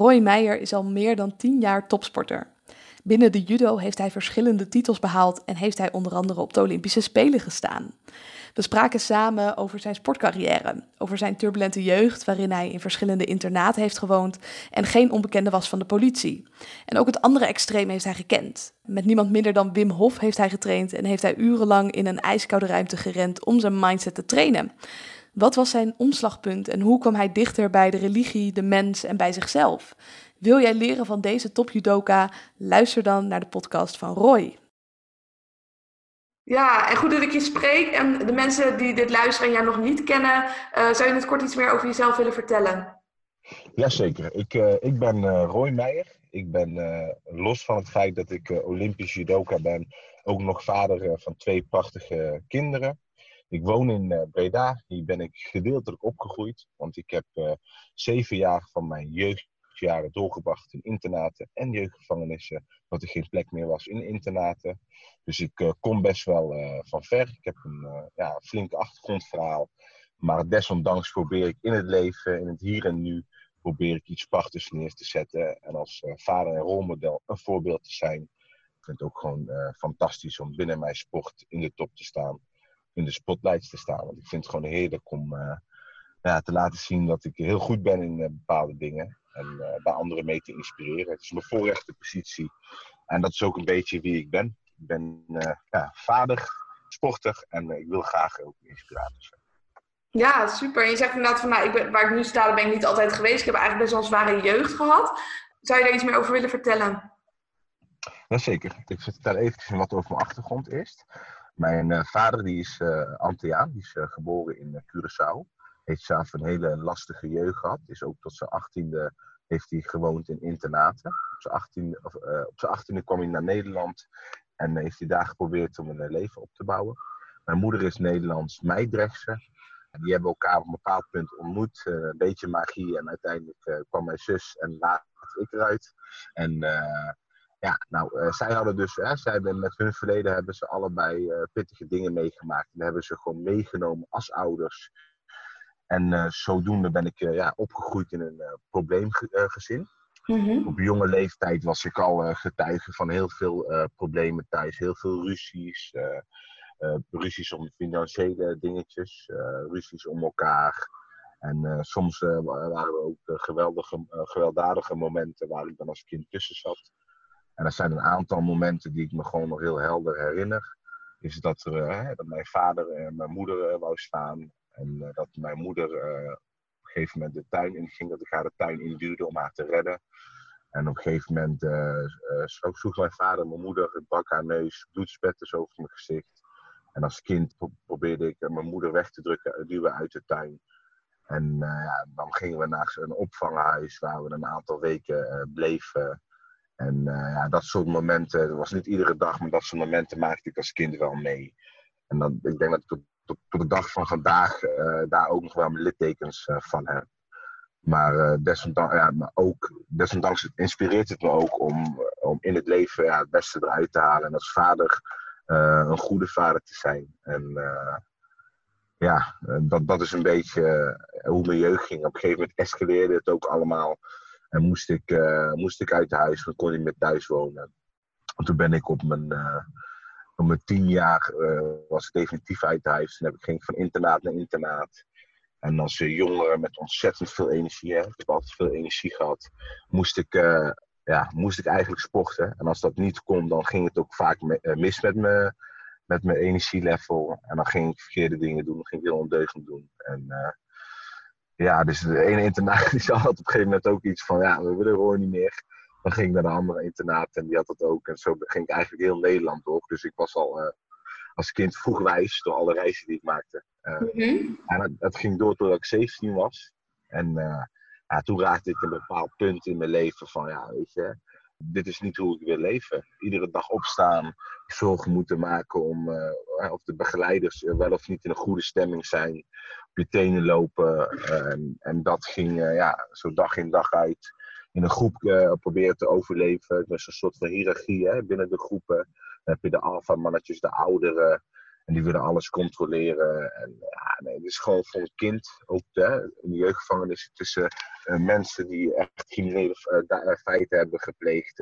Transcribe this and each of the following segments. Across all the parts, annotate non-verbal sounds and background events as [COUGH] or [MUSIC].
Roy Meijer is al meer dan 10 jaar topsporter. Binnen de judo heeft hij verschillende titels behaald en heeft hij onder andere op de Olympische Spelen gestaan. We spraken samen over zijn sportcarrière, over zijn turbulente jeugd, waarin hij in verschillende internaten heeft gewoond en geen onbekende was van de politie. En ook het andere extreem heeft hij gekend. Met niemand minder dan Wim Hof heeft hij getraind en heeft hij urenlang in een ijskoude ruimte gerend om zijn mindset te trainen. Wat was zijn omslagpunt en hoe kwam hij dichter bij de religie, de mens en bij zichzelf? Wil jij leren van deze topjudoka? Luister dan naar de podcast van Roy. Ja, en goed dat ik je spreek. En de mensen die dit luisteren en jou nog niet kennen, uh, zou je het kort iets meer over jezelf willen vertellen? Jazeker. Ik, uh, ik ben uh, Roy Meijer. Ik ben los van het feit dat ik Olympisch judoka ben, ook nog vader van twee prachtige kinderen. Ik woon in Breda. Hier ben ik gedeeltelijk opgegroeid, want ik heb zeven jaar van mijn jeugdjaren doorgebracht in internaten en jeugdgevangenissen, dat er geen plek meer was in internaten. Dus ik uh, kom best wel van ver. Ik heb een ja, flink achtergrondverhaal. Maar desondanks probeer ik in het leven, in het hier en nu, probeer ik iets prachtigs neer te zetten. En als vader en rolmodel een voorbeeld te zijn. Ik vind het ook gewoon fantastisch om binnen mijn sport in de top te staan. In de spotlights te staan. Want ik vind het gewoon heerlijk om ja, te laten zien dat ik heel goed ben in bepaalde dingen. En bij anderen mee te inspireren. Het is mijn voorrechte positie. En dat is ook een beetje wie ik ben. Ik ben ja, vader, sporter en ik wil graag ook inspirator zijn. Ja, super. En je zegt inderdaad van, nou, ik ben, waar ik nu sta, daar ben ik niet altijd geweest. Ik heb eigenlijk best wel een zware jeugd gehad. Zou je daar iets meer over willen vertellen? Jazeker. Ik vertel even wat over mijn achtergrond eerst. Mijn uh, vader die is uh, die is uh, geboren in Curaçao. Heeft zelf een hele lastige jeugd gehad. Is ook tot zijn achttiende heeft hij gewoond in internaten. Op zijn achttiende, op kwam hij naar Nederland en heeft hij daar geprobeerd om een leven op te bouwen. Mijn moeder is Nederlands Meidrechtse. Die hebben elkaar op een bepaald punt ontmoet. Een beetje magie. En uiteindelijk kwam mijn zus en later ik eruit. En ja, nou, zij hadden dus, hè, zij hebben, met hun verleden hebben ze allebei pittige dingen meegemaakt. En hebben ze gewoon meegenomen als ouders. En zodoende ben ik ja, opgegroeid in een probleemgezin. Mm-hmm. Op jonge leeftijd was ik al getuige van heel veel problemen thuis. Heel veel ruzies. Ruzies om financiële dingetjes. ruzies om elkaar. En soms waren er ook geweldige, gewelddadige momenten waar ik dan als kind tussen zat. En er zijn een aantal momenten die ik me gewoon nog heel helder herinner. Is dat, er, dat mijn vader en mijn moeder wou staan. En dat mijn moeder een gegeven moment de tuin in ging, dat ik haar de tuin induwde om haar te redden. En op een gegeven moment uh, sloeg mijn vader mijn moeder, het brak haar neus, bloedspetters over mijn gezicht. En als kind probeerde ik mijn moeder weg te drukken, duwen uit de tuin. En dan gingen we naar een opvanghuis waar we een aantal weken bleven. En ja, dat soort momenten, dat was niet iedere dag, maar dat soort momenten maakte ik als kind wel mee. En dan, ik denk dat ik tot, tot, de dag van vandaag daar ook nog wel mijn littekens van heb. Maar, desondanks, ja, maar ook, desondanks inspireert het me ook om, om in het leven ja, het beste eruit te halen. En als vader een goede vader te zijn. En ja, dat, dat is een beetje hoe mijn jeugd ging. Op een gegeven moment escaleerde het ook allemaal. En moest ik, moest ik uit huis, dan kon ik meer thuis wonen. En toen ben ik op mijn, op mijn tien jaar, was ik definitief uit huis. Toen heb ik, ging van internaat naar internaat. En als jongere met ontzettend veel energie, hè, ik heb altijd veel energie gehad, moest ik, uh, ja, moest ik eigenlijk sporten. En als dat niet kon, dan ging het ook vaak uh, mis met, me, met mijn energielevel. En dan ging ik verkeerde dingen doen, dan ging ik heel ondeugend doen. En uh, ja, dus de ene internaat [LAUGHS] die had op een gegeven moment ook iets van, ja, we willen gewoon niet meer. Dan ging ik naar de andere internaat en die had dat ook. En zo ging ik eigenlijk heel Nederland door. Dus ik was al als kind vroeg wijs door alle reizen die ik maakte. Uh, mm-hmm. En dat, ging door totdat ik 17 was. En uh, ja, toen raakte ik een bepaald punt in mijn leven van, ja, weet je, dit is niet hoe ik wil leven. Iedere dag opstaan, zorgen moeten maken om uh, of de begeleiders wel of niet in een goede stemming zijn. Op je tenen lopen. en, en dat ging ja, zo dag in dag uit in een groep proberen te overleven. Dus een soort van hiërarchie hè, binnen de groepen. Dan heb je de alfa-mannetjes, de ouderen. En die willen alles controleren. En ja, nee, het is gewoon voor een kind, ook hè, in de jeugdgevangenis, tussen uh, mensen die echt criminele uh, feiten hebben gepleegd.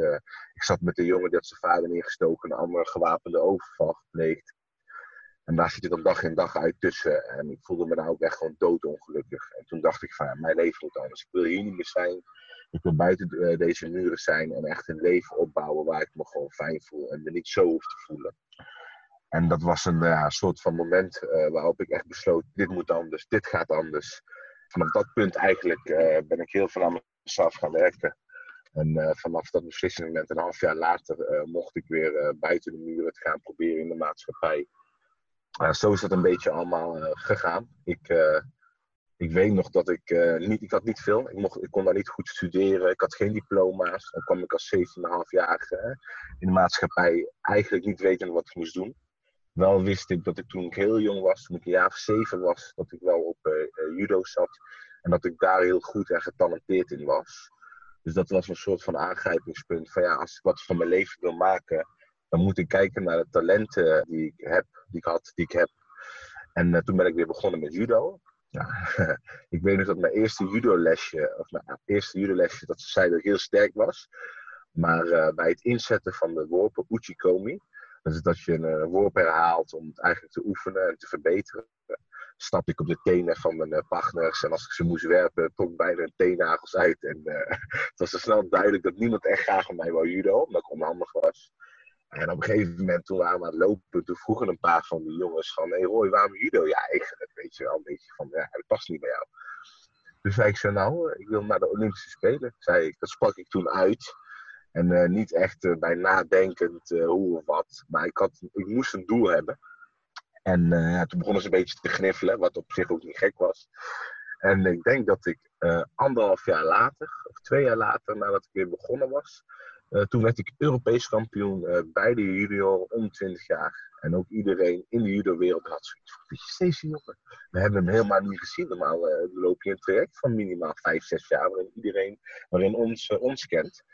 Ik zat met een jongen die had zijn vader neergestoken, een andere gewapende overval gepleegd. En daar zit je dan dag in dag uit tussen. En ik voelde me nou ook echt gewoon doodongelukkig. En toen dacht ik van, mijn leven moet anders. Ik wil hier niet meer zijn. Ik wil buiten deze muren zijn en echt een leven opbouwen waar ik me gewoon fijn voel. En me niet zo hoef te voelen. En dat was een ja, soort van moment uh, waarop ik echt besloot, dit moet anders, dit gaat anders. Vanaf dat punt eigenlijk uh, ben ik heel veel aan mezelf gaan werken. En vanaf dat beslissingsmoment, een half jaar later, mocht ik weer buiten de muren het gaan proberen in de maatschappij. zo is dat een beetje allemaal gegaan. Ik, ik weet nog dat ik niet, ik had niet veel. Ik, mocht, ik kon daar niet goed studeren. Ik had geen diploma's. Dan kwam ik als 17,5-jarige in de maatschappij eigenlijk niet weten wat ik moest doen wel wist ik dat ik toen ik heel jong was, toen ik een jaar of zeven was, dat ik wel op uh, judo zat. En dat ik daar heel goed en getalenteerd in was. Dus dat was een soort van aangrijpingspunt. Van ja, als ik wat van mijn leven wil maken, dan moet ik kijken naar de talenten die ik heb, die ik had, die ik heb. En uh, toen ben ik weer begonnen met judo. Ja, [LAUGHS] ik weet nog dat mijn eerste judo-lesje, of mijn eerste judo-lesje, dat ze zei dat ik heel sterk was. Maar bij het inzetten van de worpen Uchikomi, dus dat je een uh, worp herhaalt om het eigenlijk te oefenen en te verbeteren. Stap ik op de tenen van mijn uh, partners en als ik ze moest werpen, trok bijna een teennagels uit. En uh, [LAUGHS] het was er snel duidelijk dat niemand echt graag van mij wou judo, omdat ik onhandig was. En op een gegeven moment, toen waren we aan het lopen, toen vroegen een paar van die jongens van, hé hey Roy, waarom judo? Ja, eigenlijk, weet je wel, een beetje van, ja, dat past niet bij jou. Dus zei ik zo, nou, ik wil naar de Olympische Spelen. Zei ik, dat sprak ik toen uit. En uh, niet echt uh, bij nadenkend uh, hoe of wat. Maar ik, had, ik moest een doel hebben. En toen begonnen ze een beetje te gniffelen, wat op zich ook niet gek was. En ik denk dat ik anderhalf jaar later, of twee jaar later, nadat ik weer begonnen was, toen werd ik Europees kampioen bij de junior om 20 jaar. En ook iedereen in de judo-wereld had zoiets van, is deze jongen? We hebben hem helemaal niet gezien. Normaal loop je een traject van minimaal 5, 6 jaar waarin iedereen, waarin ons, ons kent.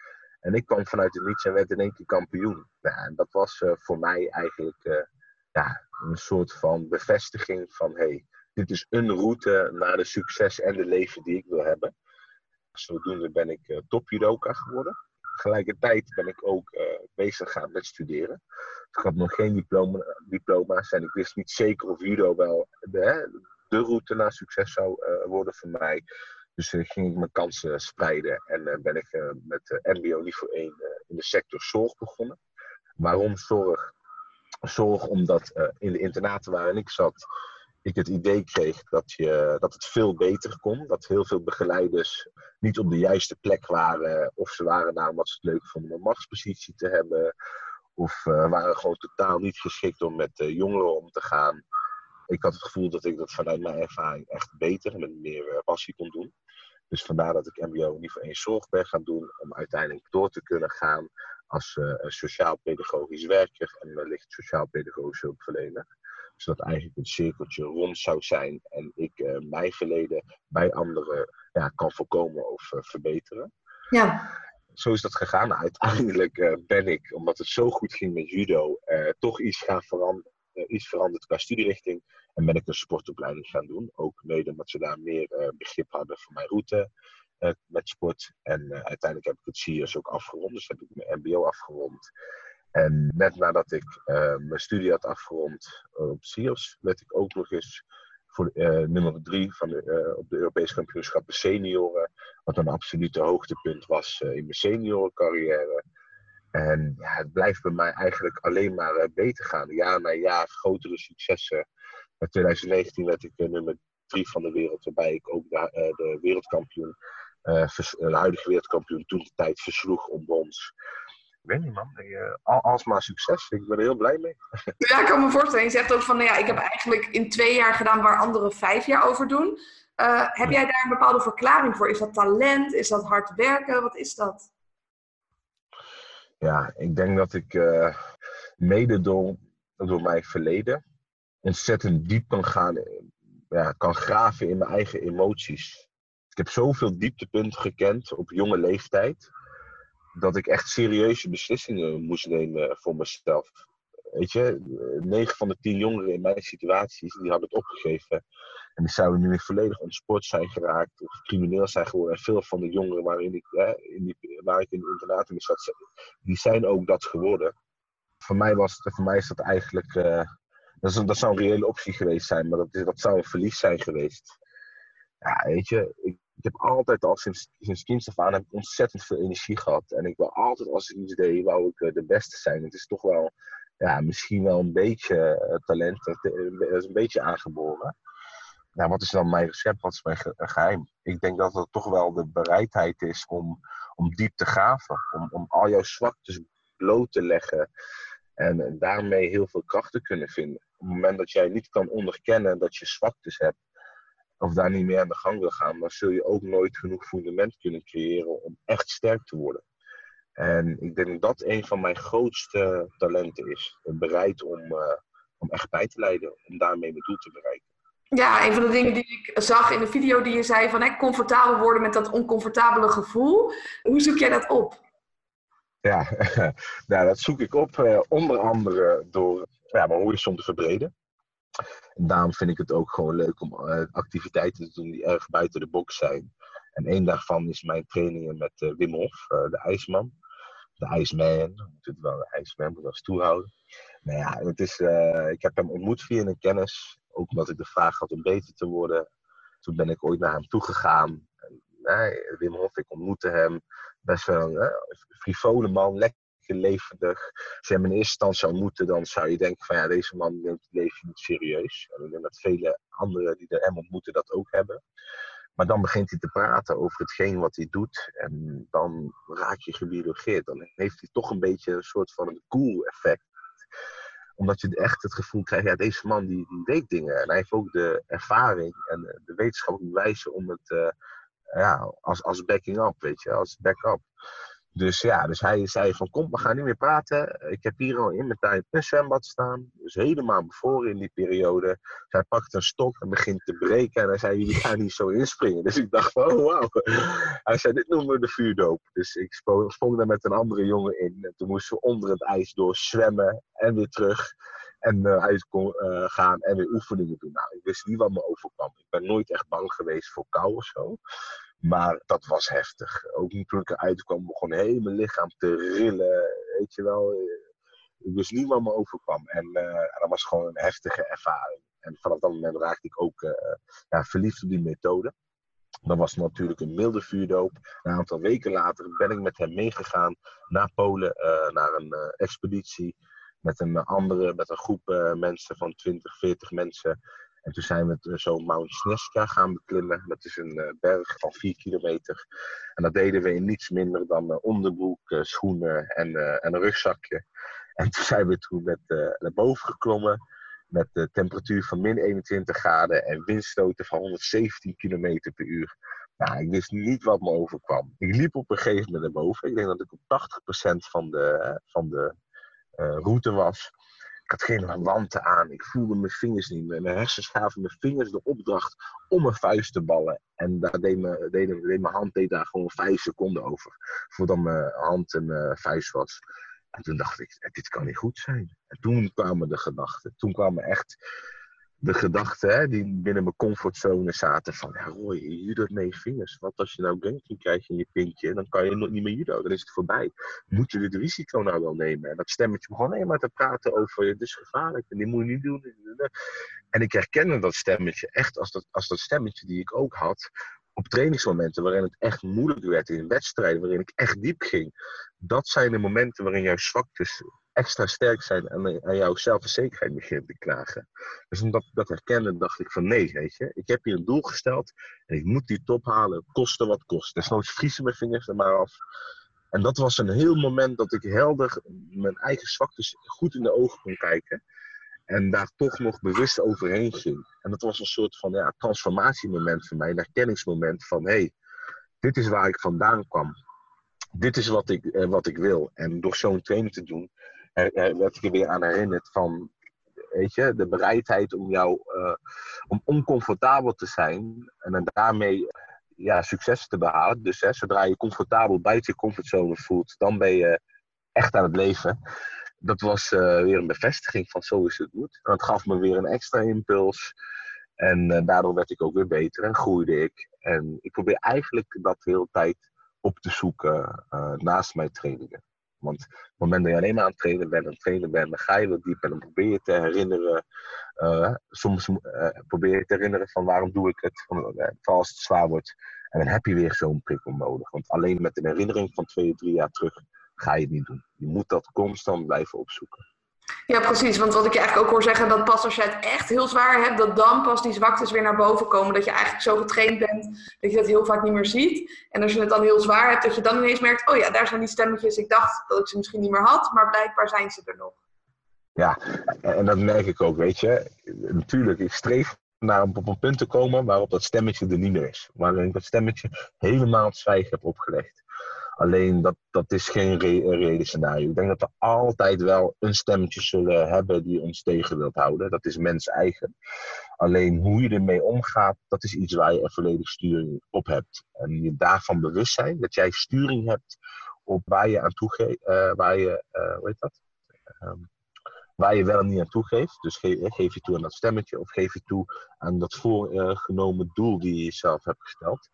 En ik kwam vanuit het niets en werd in één keer kampioen. Ja, en dat was uh, voor mij eigenlijk uh, ja, een soort van bevestiging van hey, dit is een route naar de succes en de leven die ik wil hebben. Zodoende ben ik uh, top judoka geworden. Tegelijkertijd ben ik ook bezig gaan met studeren. Ik had nog geen diploma, diploma's en ik wist niet zeker of judo wel de, de route naar succes zou worden voor mij. Dus uh, ging ik mijn kansen spreiden en uh, ben ik uh, met MBO niveau 1 in de sector zorg begonnen. Waarom zorg? Zorg omdat in de internaten waarin ik zat, ik het idee kreeg dat, je, dat het veel beter kon. Dat heel veel begeleiders niet op de juiste plek waren. Of ze waren daar omdat ze het leuk vonden om een machtspositie te hebben. Of waren gewoon totaal niet geschikt om met jongeren om te gaan. Ik had het gevoel dat ik dat vanuit mijn ervaring echt beter en met meer passie kon doen. Dus vandaar dat ik MBO niveau 1 zorg ben gaan doen. Om uiteindelijk door te kunnen gaan als uh, sociaal-pedagogisch werker en wellicht sociaal-pedagogisch hulpverlener. Zodat eigenlijk het cirkeltje rond zou zijn en ik uh, mijn verleden bij anderen ja, kan voorkomen of uh, verbeteren. Ja. Zo is dat gegaan. Uiteindelijk ben ik, omdat het zo goed ging met judo, toch iets gaan veranderen iets veranderd qua studierichting. En ben ik een sportopleiding gaan doen. Ook mede omdat ze daar meer uh, begrip hadden voor mijn route uh, met sport. En uh, uiteindelijk heb ik het CIO's ook afgerond. Dus heb ik mijn MBO afgerond. En net nadat ik mijn studie had afgerond op CIO's, werd ik ook nog eens voor nummer drie van de, op de Europese kampioenschappen senioren. Wat een absolute hoogtepunt was in mijn seniorencarrière. En ja, het blijft bij mij eigenlijk alleen maar uh, beter gaan. Jaar na jaar grotere successen. In 2019 werd ik uh, nummer drie van de wereld, waarbij ik ook de, uh, de wereldkampioen, de huidige wereldkampioen, toen de tijd versloeg om brons. Ik weet niet man, al, alsmaar succes. Ik ben er heel blij mee. [LAUGHS] Ja, ik kan me voorstellen. Je zegt ook van, nou ja, ik heb eigenlijk in twee jaar gedaan waar anderen vijf jaar over doen. heb jij daar een bepaalde verklaring voor? Is dat talent? Is dat hard werken? Wat is dat? Ja, ik denk dat ik uh, mede door, door mijn verleden ontzettend diep kan gaan, ja, kan graven in mijn eigen emoties. Ik heb zoveel dieptepunten gekend op jonge leeftijd, dat ik echt serieuze beslissingen moest nemen voor mezelf. weet je, negen van de tien jongeren in mijn situaties, die hadden het opgegeven. En die zouden nu weer volledig ontsport zijn geraakt of crimineel zijn geworden. En veel van de jongeren waarin ik, in die, waar ik in de internaat in zat, die zijn ook dat geworden. Voor mij, was, voor mij is dat eigenlijk, uh, dat, dat, zou een reële optie geweest zijn, maar dat, dat zou een verlies zijn geweest. Ja, weet je, ik, heb altijd al sinds, sinds kinds af aan heb ik ontzettend veel energie gehad. En ik wil altijd als ik iets deed, wou ik eh, de beste zijn. Het is toch wel, ja, misschien wel een beetje eh, talent. Dat is een beetje aangeboren. Nou, wat is dan mijn recept? Wat is mijn geheim? Ik denk dat het toch wel de bereidheid is om, om diep te graven. Om, om al jouw zwaktes bloot te leggen. En daarmee heel veel kracht te kunnen vinden. Op het moment dat jij niet kan onderkennen dat je zwaktes hebt, of daar niet meer aan de gang wil gaan, dan zul je ook nooit genoeg fundament kunnen creëren om echt sterk te worden. En ik denk dat dat een van mijn grootste talenten is. Bereid om, uh, om echt bij te leiden, om daarmee mijn doel te bereiken. Ja, een van de dingen die ik zag in de video die je zei van hè, comfortabel worden met dat oncomfortabele gevoel. Hoe zoek jij dat op? Ja, [LAUGHS] nou, dat zoek ik op uh, onder andere door ja, mijn horizon te verbreden. En daarom vind ik het ook gewoon leuk om uh, activiteiten te doen die erg buiten de box zijn. En één daarvan is mijn trainingen met uh, Wim Hof, uh, de ijsman. De ijsman, moet wel de ijsman, moet als toehouden. Nou ja, het is, ik heb hem ontmoet via een kennis. Ook omdat ik de vraag had om beter te worden. Toen ben ik ooit naar hem toegegaan. En, Wim Hof, ik ontmoette hem. Best wel een frivole man, lekker levendig. Als je hem in eerste instantie ontmoette, dan zou je denken van ja, deze man neemt het leven niet serieus. En ik denk dat vele anderen die hem ontmoeten dat ook hebben. Maar dan begint hij te praten over hetgeen wat hij doet. En dan raak je gebiologeerd. Dan heeft hij toch een beetje een soort van een cool effect. Omdat je echt het gevoel krijgt, ja, deze man die, die weet dingen. En hij heeft ook de ervaring en de wetenschappelijke wijze om het uh, ja, als, als backing up, weet je, als backup. Dus ja, dus hij zei van kom, we gaan niet meer praten. Ik heb hier al in mijn tijd een zwembad staan. Dus helemaal bevoren in die periode. Dus hij pakt een stok en begint te breken. En hij zei, jullie gaan niet zo inspringen. Dus ik dacht van, oh wauw. Hij zei, dit noemen we de vuurdoop. Dus ik sprong, daar met een andere jongen in. En toen moesten we onder het ijs door zwemmen en weer terug. En uh, uit uh, gaan en weer oefeningen doen. Nou, ik wist niet wat me overkwam. Ik ben nooit echt bang geweest voor kou of zo. Maar dat was heftig. Ook toen ik eruit kwam, begon heel mijn lichaam te rillen. Weet je wel. Ik wist niet wat me overkwam. En, uh, en dat was gewoon een heftige ervaring. En vanaf dat moment raakte ik ook uh, ja, verliefd op die methode. Dat was natuurlijk een milde vuurdoop. Een aantal weken later ben ik met hem meegegaan naar Polen, naar een expeditie. Met een andere, met een groep mensen van 20, 40 mensen. En toen zijn we zo Mount Sneska gaan beklimmen. Dat is een uh, berg van 4 kilometer. En dat deden we in niets minder dan uh, onderbroek, uh, schoenen en, en, een rugzakje. [LAUGHS] En toen zijn we toen met, naar boven geklommen. Met de temperatuur van min 21 graden en windstoten van 117 kilometer per uur. Nou, ik wist niet wat me overkwam. Ik liep op een gegeven moment naar boven. Ik denk dat ik op 80% van de, van de route was. Ik had geen wanten aan. Ik voelde mijn vingers niet meer. Mijn hersens gaven mijn vingers de opdracht om mijn vuist te ballen. En daar deed, me, deed, mijn hand deed daar gewoon vijf seconden over. Voordat mijn hand en mijn vuist was. En toen dacht ik, dit kan niet goed zijn. En toen kwamen de gedachten. Toen kwamen echt de gedachten hè, die binnen mijn comfortzone zaten van, ja Roy, judo met je vingers. Wat als je nou ganking krijgt in je pintje, dan kan je nog niet meer judo, dan is het voorbij. Moet je dit risico nou wel nemen? En dat stemmetje begon alleen maar te praten over, het is gevaarlijk en die moet je niet doen. En ik herkende dat stemmetje echt als dat, als dat stemmetje die ik ook had op trainingsmomenten waarin het echt moeilijk werd, in wedstrijden waarin ik echt diep ging. Dat zijn de momenten waarin jouw zwaktes extra sterk zijn en aan jouw zelfverzekerheid begint te klagen. Dus omdat ik dat herkende, dacht ik van nee, weet je. Ik heb hier een doel gesteld en ik moet die top halen, koste wat kost. Desnoods vriezen mijn vingers er maar af. En dat was een heel moment dat ik helder mijn eigen zwaktes goed in de ogen kon kijken. En daar toch nog bewust overheen ging. En dat was een soort van ja, transformatiemoment voor mij, een herkenningsmoment van hé, hey, dit is waar ik vandaan kwam. Dit is wat ik, eh, wat ik wil. En door zo'n training te doen, werd ik er weer aan herinnerd van, weet je, de bereidheid om jou, uh, om oncomfortabel te zijn en daarmee ja, succes te behalen. Dus hè, zodra je comfortabel buiten je comfortzone voelt, dan ben je echt aan het leven. dat was weer een bevestiging van zo is het moet. En dat gaf me weer een extra impuls. En daardoor werd ik ook weer beter en groeide ik. En ik probeer eigenlijk dat de hele tijd op te zoeken naast mijn trainingen. Want op het moment dat je alleen maar aan het trainen bent, aan het trainen bent, dan ga je wat diep en dan probeer je te herinneren. Uh, soms uh, probeer je te herinneren van waarom doe ik het, van, uh, als het zwaar wordt. En dan heb je weer zo'n prikkel nodig. Want alleen met een herinnering van twee, drie jaar terug ga je het niet doen. Je moet dat constant blijven opzoeken. Ja, precies. Want wat ik je eigenlijk ook hoor zeggen, dat pas als je het echt heel zwaar hebt, dat dan pas die zwaktes weer naar boven komen. Dat je eigenlijk zo getraind bent dat je dat heel vaak niet meer ziet. En als je het dan heel zwaar hebt, dat je dan ineens merkt, oh ja, daar zijn die stemmetjes. Ik dacht dat ik ze misschien niet meer had, maar blijkbaar zijn ze er nog. Ja, en dat merk ik ook, weet je. Natuurlijk, ik streef naar op een punt te komen waarop dat stemmetje er niet meer is. Waarin ik dat stemmetje helemaal het zwijgen heb opgelegd. Alleen dat, dat is geen reële scenario. Ik denk dat we altijd wel een stemmetje zullen hebben die ons tegen wilt houden. Dat is mens eigen. Alleen hoe je ermee omgaat, dat is iets waar je er volledig sturing op hebt. En je daarvan bewust zijn dat jij sturing hebt op waar je aan toe uh, waar je, uh, hoe heet dat? Um, waar je wel en niet aan toegeeft. Dus geef, geef je toe aan dat stemmetje of geef je toe aan dat voorgenomen doel die je jezelf hebt gesteld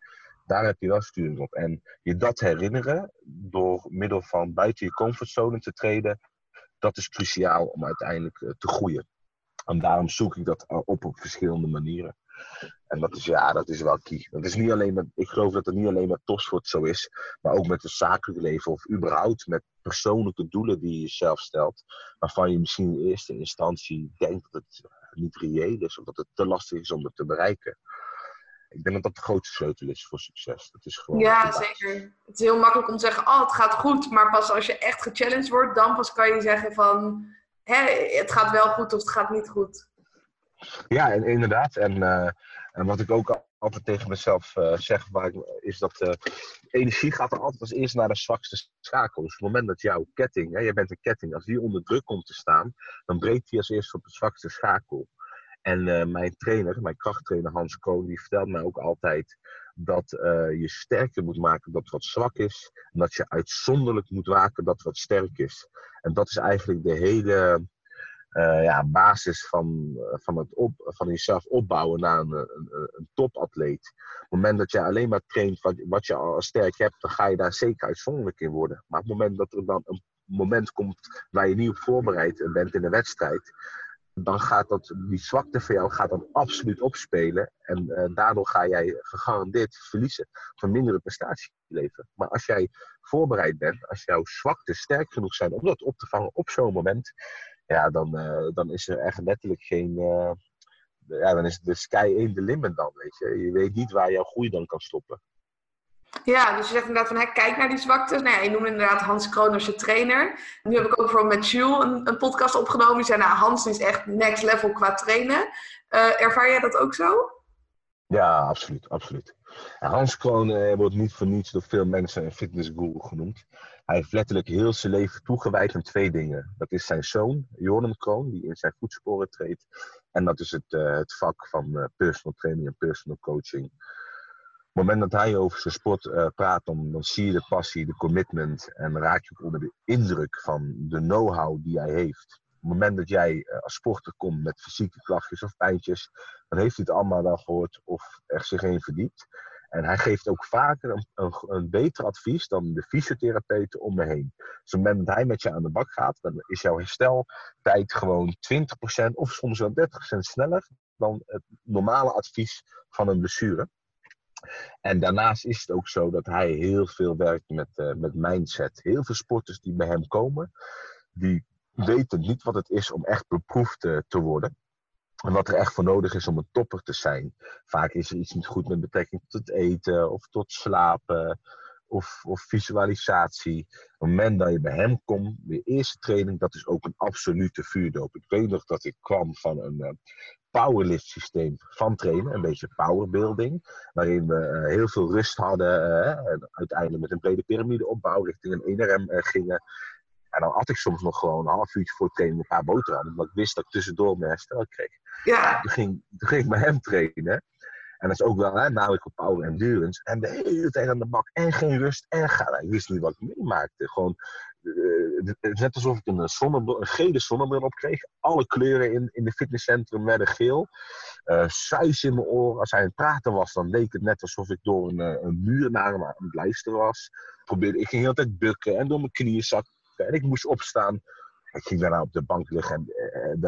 daar heb je wel sturing op. En je dat herinneren door middel van buiten je comfortzone te treden, dat is cruciaal om uiteindelijk eh, te groeien. En daarom zoek ik dat op op verschillende manieren. En dat is, ja, dat is wel key. Dat is niet alleen met, ik geloof dat het niet alleen met topsport zo is, maar ook met het zakelijk leven of überhaupt met persoonlijke doelen die je jezelf stelt, waarvan je misschien in eerste instantie denkt dat het niet reëel is of dat het te lastig is om het te bereiken ik denk dat dat de grootste sleutel is voor succes. Dat is gewoon ja, zeker. Het is heel makkelijk om te zeggen, oh, het gaat goed. Maar pas als je echt gechallenged wordt, dan pas kan je zeggen van, hè, het gaat wel goed of het gaat niet goed. Ja, en, inderdaad. En, uh, en wat ik ook altijd tegen mezelf uh, zeg, waar ik, is dat uh, energie gaat er altijd als eerst naar de zwakste schakel. Dus op het moment dat jouw ketting, hè, je bent een ketting, als die onder druk komt te staan, dan breekt die als eerst op de zwakste schakel. En uh, mijn trainer, mijn krachttrainer Hans Kroon, die vertelt mij ook altijd dat uh, je sterker moet maken dat wat zwak is. En dat je uitzonderlijk moet waken dat wat sterk is. En dat is eigenlijk de hele uh, ja, basis van, van, het op, van jezelf opbouwen naar een, een, een topatleet. Op het moment dat je alleen maar traint wat, wat je al sterk hebt, dan ga je daar zeker uitzonderlijk in worden. Maar op het moment dat er dan een moment komt waar je niet op voorbereid bent in de wedstrijd, dan gaat dat, die zwakte van jou gaat dan absoluut opspelen. En uh, daardoor ga jij gegarandeerd verliezen. Van mindere prestatie leven. Maar als jij voorbereid bent, als jouw zwakte sterk genoeg zijn om dat op te vangen op zo'n moment, ja, dan, uh, dan is er echt letterlijk geen. Uh, ja, dan is de sky in the limit dan, weet je. Je weet niet waar jouw groei dan kan stoppen. Ja, dus je zegt inderdaad van kijk naar die zwaktes. Nou je noemde inderdaad Hans Kroon als je trainer. Nu heb ik ook bijvoorbeeld met Jules een, een podcast opgenomen. Die zei, nou Hans is echt next level qua trainen. Uh, ervaar jij dat ook zo? Ja, absoluut. absoluut. Hans Kroon eh, wordt niet voor niets door veel mensen een fitnessguru genoemd. Hij heeft letterlijk heel zijn leven toegewijd aan twee dingen. Dat is zijn zoon, Jordan Kroon, die in zijn voetsporen treedt. En dat is het, uh, het vak van personal training en personal coaching het moment dat hij over zijn sport uh, praat, dan, zie je de passie, de commitment en raak je ook onder de indruk van de know-how die hij heeft. Op het moment dat jij uh, als sporter komt met fysieke klachtjes of pijntjes, dan heeft hij het allemaal wel gehoord of er zich in verdiept. En hij geeft ook vaker een, een, een, beter advies dan de fysiotherapeuten om me heen. Dus op het moment dat hij met je aan de bak gaat, dan is jouw hersteltijd gewoon 20% of soms wel 30% sneller dan het normale advies van een blessure. En daarnaast is het ook zo dat hij heel veel werkt met, uh, met mindset. Heel veel sporters die bij hem komen, die weten niet wat het is om echt beproefd uh, te worden. En wat er echt voor nodig is om een topper te zijn. Vaak is er iets niet goed met betrekking tot het eten of tot slapen of, of visualisatie. Op het moment dat je bij hem komt, de eerste training, dat is ook een absolute vuurdoop. Ik weet nog dat ik kwam van een uh, powerlift systeem van trainen, een beetje powerbuilding, waarin we uh, heel veel rust hadden uh, en uiteindelijk met een brede piramide opbouw richting een 1RM gingen. En dan had ik soms nog gewoon een half uurtje voor training een paar boterhammen, omdat ik wist dat ik tussendoor mijn herstel kreeg. Ja. Toen, ging, toen ging ik bij hem trainen. En dat is ook wel, hè, namelijk op power endurance. En de hele tijd aan de bak. En geen rust. En ga. Ik wist niet wat ik meemaakte. Gewoon, is net alsof ik een, een gele zonnebril op kreeg. Alle kleuren in, in de fitnesscentrum werden geel. Uh, suis in mijn oren. Als hij aan het praten was, dan leek het net alsof ik door een, een muur naar hem aan het luisteren was. Probeerde, ik ging de hele tijd bukken en door mijn knieën zakken. En ik moest opstaan. Ik ging daarna op de bank liggen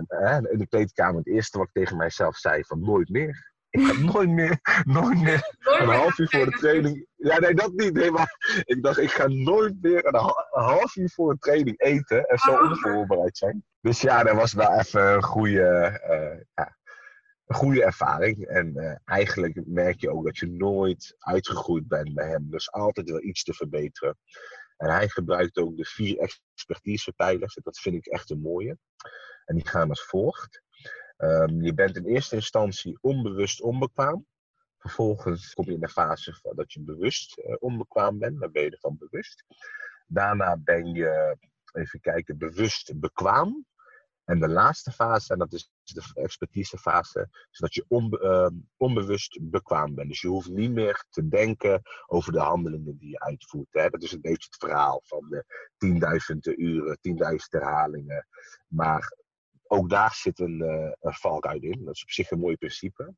en in de kleedkamer. Het eerste wat ik tegen mijzelf zei: van nooit meer. Ik ga nooit meer, [LAUGHS] nooit meer een half uur voor de training. Ja, nee, dat niet. Nee, maar ik dacht, ik ga nooit meer een, half uur voor een training eten en zo onvoorbereid zijn. Dus ja, dat was wel even een goede, uh, ja, een goede ervaring. En uh, eigenlijk merk je ook dat je nooit uitgegroeid bent bij hem. Dus altijd wel iets te verbeteren. En hij gebruikt ook de vier expertisepijlers. Dat vind ik echt een mooie. En die gaan als volgt. Um, je bent in eerste instantie onbewust onbekwaam. Vervolgens kom je in de fase dat je bewust uh, onbekwaam bent. Dan ben je ervan bewust. Daarna ben je, even kijken, bewust bekwaam. En de laatste fase, en dat is de expertisefase, is dat je uh, onbewust bekwaam bent. Dus je hoeft niet meer te denken over de handelingen die je uitvoert. Hè. Dat is een beetje het verhaal van de 10.000 uren, 10.000 herhalingen. Maar ook daar zit een, uh, een valkuil in. Dat is op zich een mooi principe.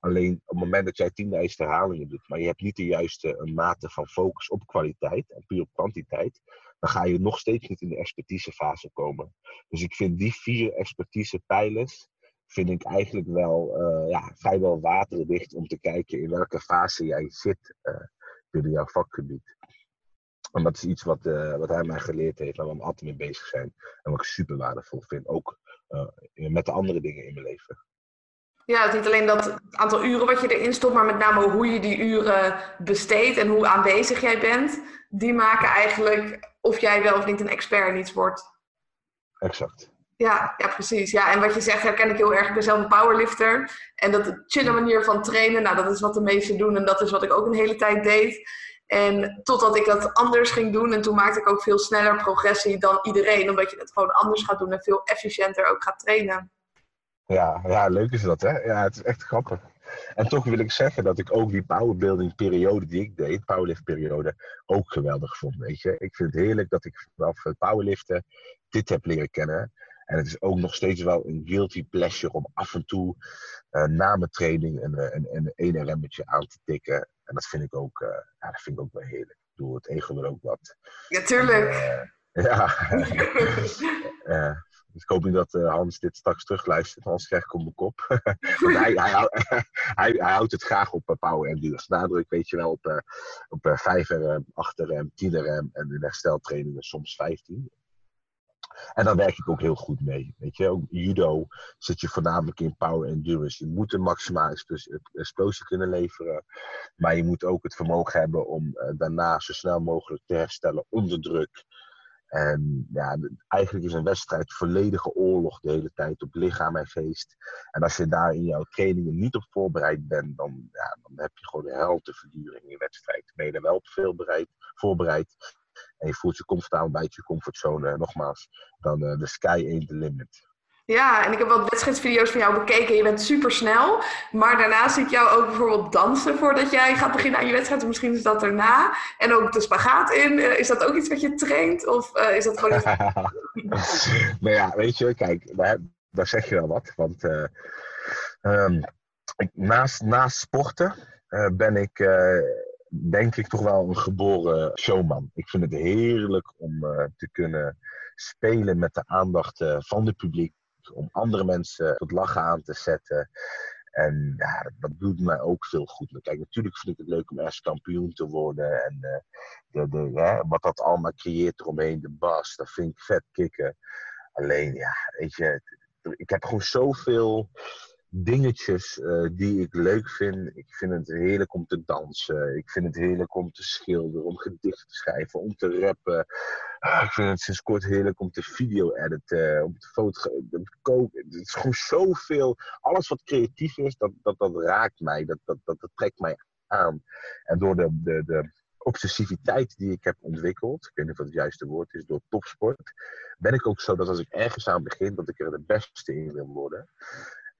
Alleen op het moment dat jij 10.000 herhalingen doet, maar je hebt niet de juiste uh, mate van focus op kwaliteit en puur op kwantiteit, dan ga je nog steeds niet in de expertisefase komen. Dus ik vind die vier expertisepijlers vind ik eigenlijk wel uh, ja, vrijwel waterdicht om te kijken in welke fase jij zit binnen jouw vakgebied. En dat is iets wat, wat hij mij geleerd heeft waar we altijd mee bezig zijn. En wat ik super waardevol vind. Ook met de andere dingen in mijn leven. Ja, het is niet alleen dat aantal uren wat je erin stopt, maar met name hoe je die uren besteedt en hoe aanwezig jij bent. Die maken eigenlijk of jij wel of niet een expert in iets wordt. Exact. Ja, ja, precies. Ja, en wat je zegt herken ik heel erg. Ik ben zelf een powerlifter. En dat chille manier van trainen, nou, dat is wat de meesten doen. En dat is wat ik ook een hele tijd deed. En totdat ik dat anders ging doen. En toen maakte ik ook veel sneller progressie dan iedereen. Omdat je het gewoon anders gaat doen en veel efficiënter ook gaat trainen. Ja, ja leuk is dat hè. Ja, het is echt grappig. En toch wil ik zeggen dat ik ook die powerbuilding periode die ik deed, powerlift periode, ook geweldig vond. Weet je. Ik vind het heerlijk dat ik vanaf powerliften dit heb leren kennen. En het is ook nog steeds wel een guilty pleasure om af en toe uh, na mijn training een, een, een, een remmetje aan te tikken. En dat vind ik ook, uh, ja, dat vind ik ook wel heerlijk. Ik bedoel, het ego wil ook wat. Ja, tuurlijk. Uh, ja. [LAUGHS] ik hoop niet dat Hans dit straks terugluistert, anders krijg ik op mijn kop. [LAUGHS] Want hij, hij, [LAUGHS] hij, hij, houdt het graag op power endurance. Nadruk, weet je wel, op, op 5 rem, 8 rem, 10 rem en in hersteltrainingen soms 15. En daar werk ik ook heel goed mee. Weet je, ook judo zit je voornamelijk in power endurance. Je moet een maximale explosie kunnen leveren. Maar je moet ook het vermogen hebben om uh, daarna zo snel mogelijk te herstellen onder druk. En ja, eigenlijk is een wedstrijd volledige oorlog de hele tijd op lichaam en geest. En als je daar in jouw trainingen niet op voorbereid bent, dan, ja, dan heb je gewoon de hel te verduren in je wedstrijd. Ben je wel op veel bereid, voorbereid, en je voelt je comfortabel bij je comfortzone, nogmaals, dan de uh, sky ain't the limit. Ja, en ik heb wat wedstrijdsvideo's van jou bekeken. Je bent super snel. Maar daarna zie ik jou ook bijvoorbeeld dansen voordat jij gaat beginnen aan je wedstrijd. Of misschien is dat daarna. En ook de spagaat in. Uh, is dat ook iets wat je traint? Of uh, is dat gewoon iets... [LAUGHS] nou ja, weet je, kijk, daar, daar zeg je wel wat. Want uh, um, naast, naast sporten ben ik denk ik toch wel een geboren showman. Ik vind het heerlijk om uh, te kunnen spelen met de aandacht uh, van het publiek. Om andere mensen tot lachen aan te zetten. En ja, dat, doet mij ook veel goed. Kijk, natuurlijk vind ik het leuk om ergens kampioen te worden. En uh, de, de, wat dat allemaal creëert eromheen, de bas, dat vind ik vet kicken. Alleen, ja, weet je, ik heb gewoon zoveel dingetjes uh, die ik leuk vind. Ik vind het heerlijk om te dansen. Ik vind het heerlijk om te schilderen, om gedichten te schrijven, om te rappen. Ah, ik vind het sinds kort heerlijk om te video-editen, om te fotograferen, koken. Het is gewoon zoveel. Alles wat creatief is, dat, dat, dat raakt mij. Dat, dat, dat, dat trekt mij aan. En door de, de, de obsessiviteit die ik heb ontwikkeld, ik weet niet of dat het juiste woord is, door topsport, ben ik ook zo dat als ik ergens aan begin, dat ik er de beste in wil worden.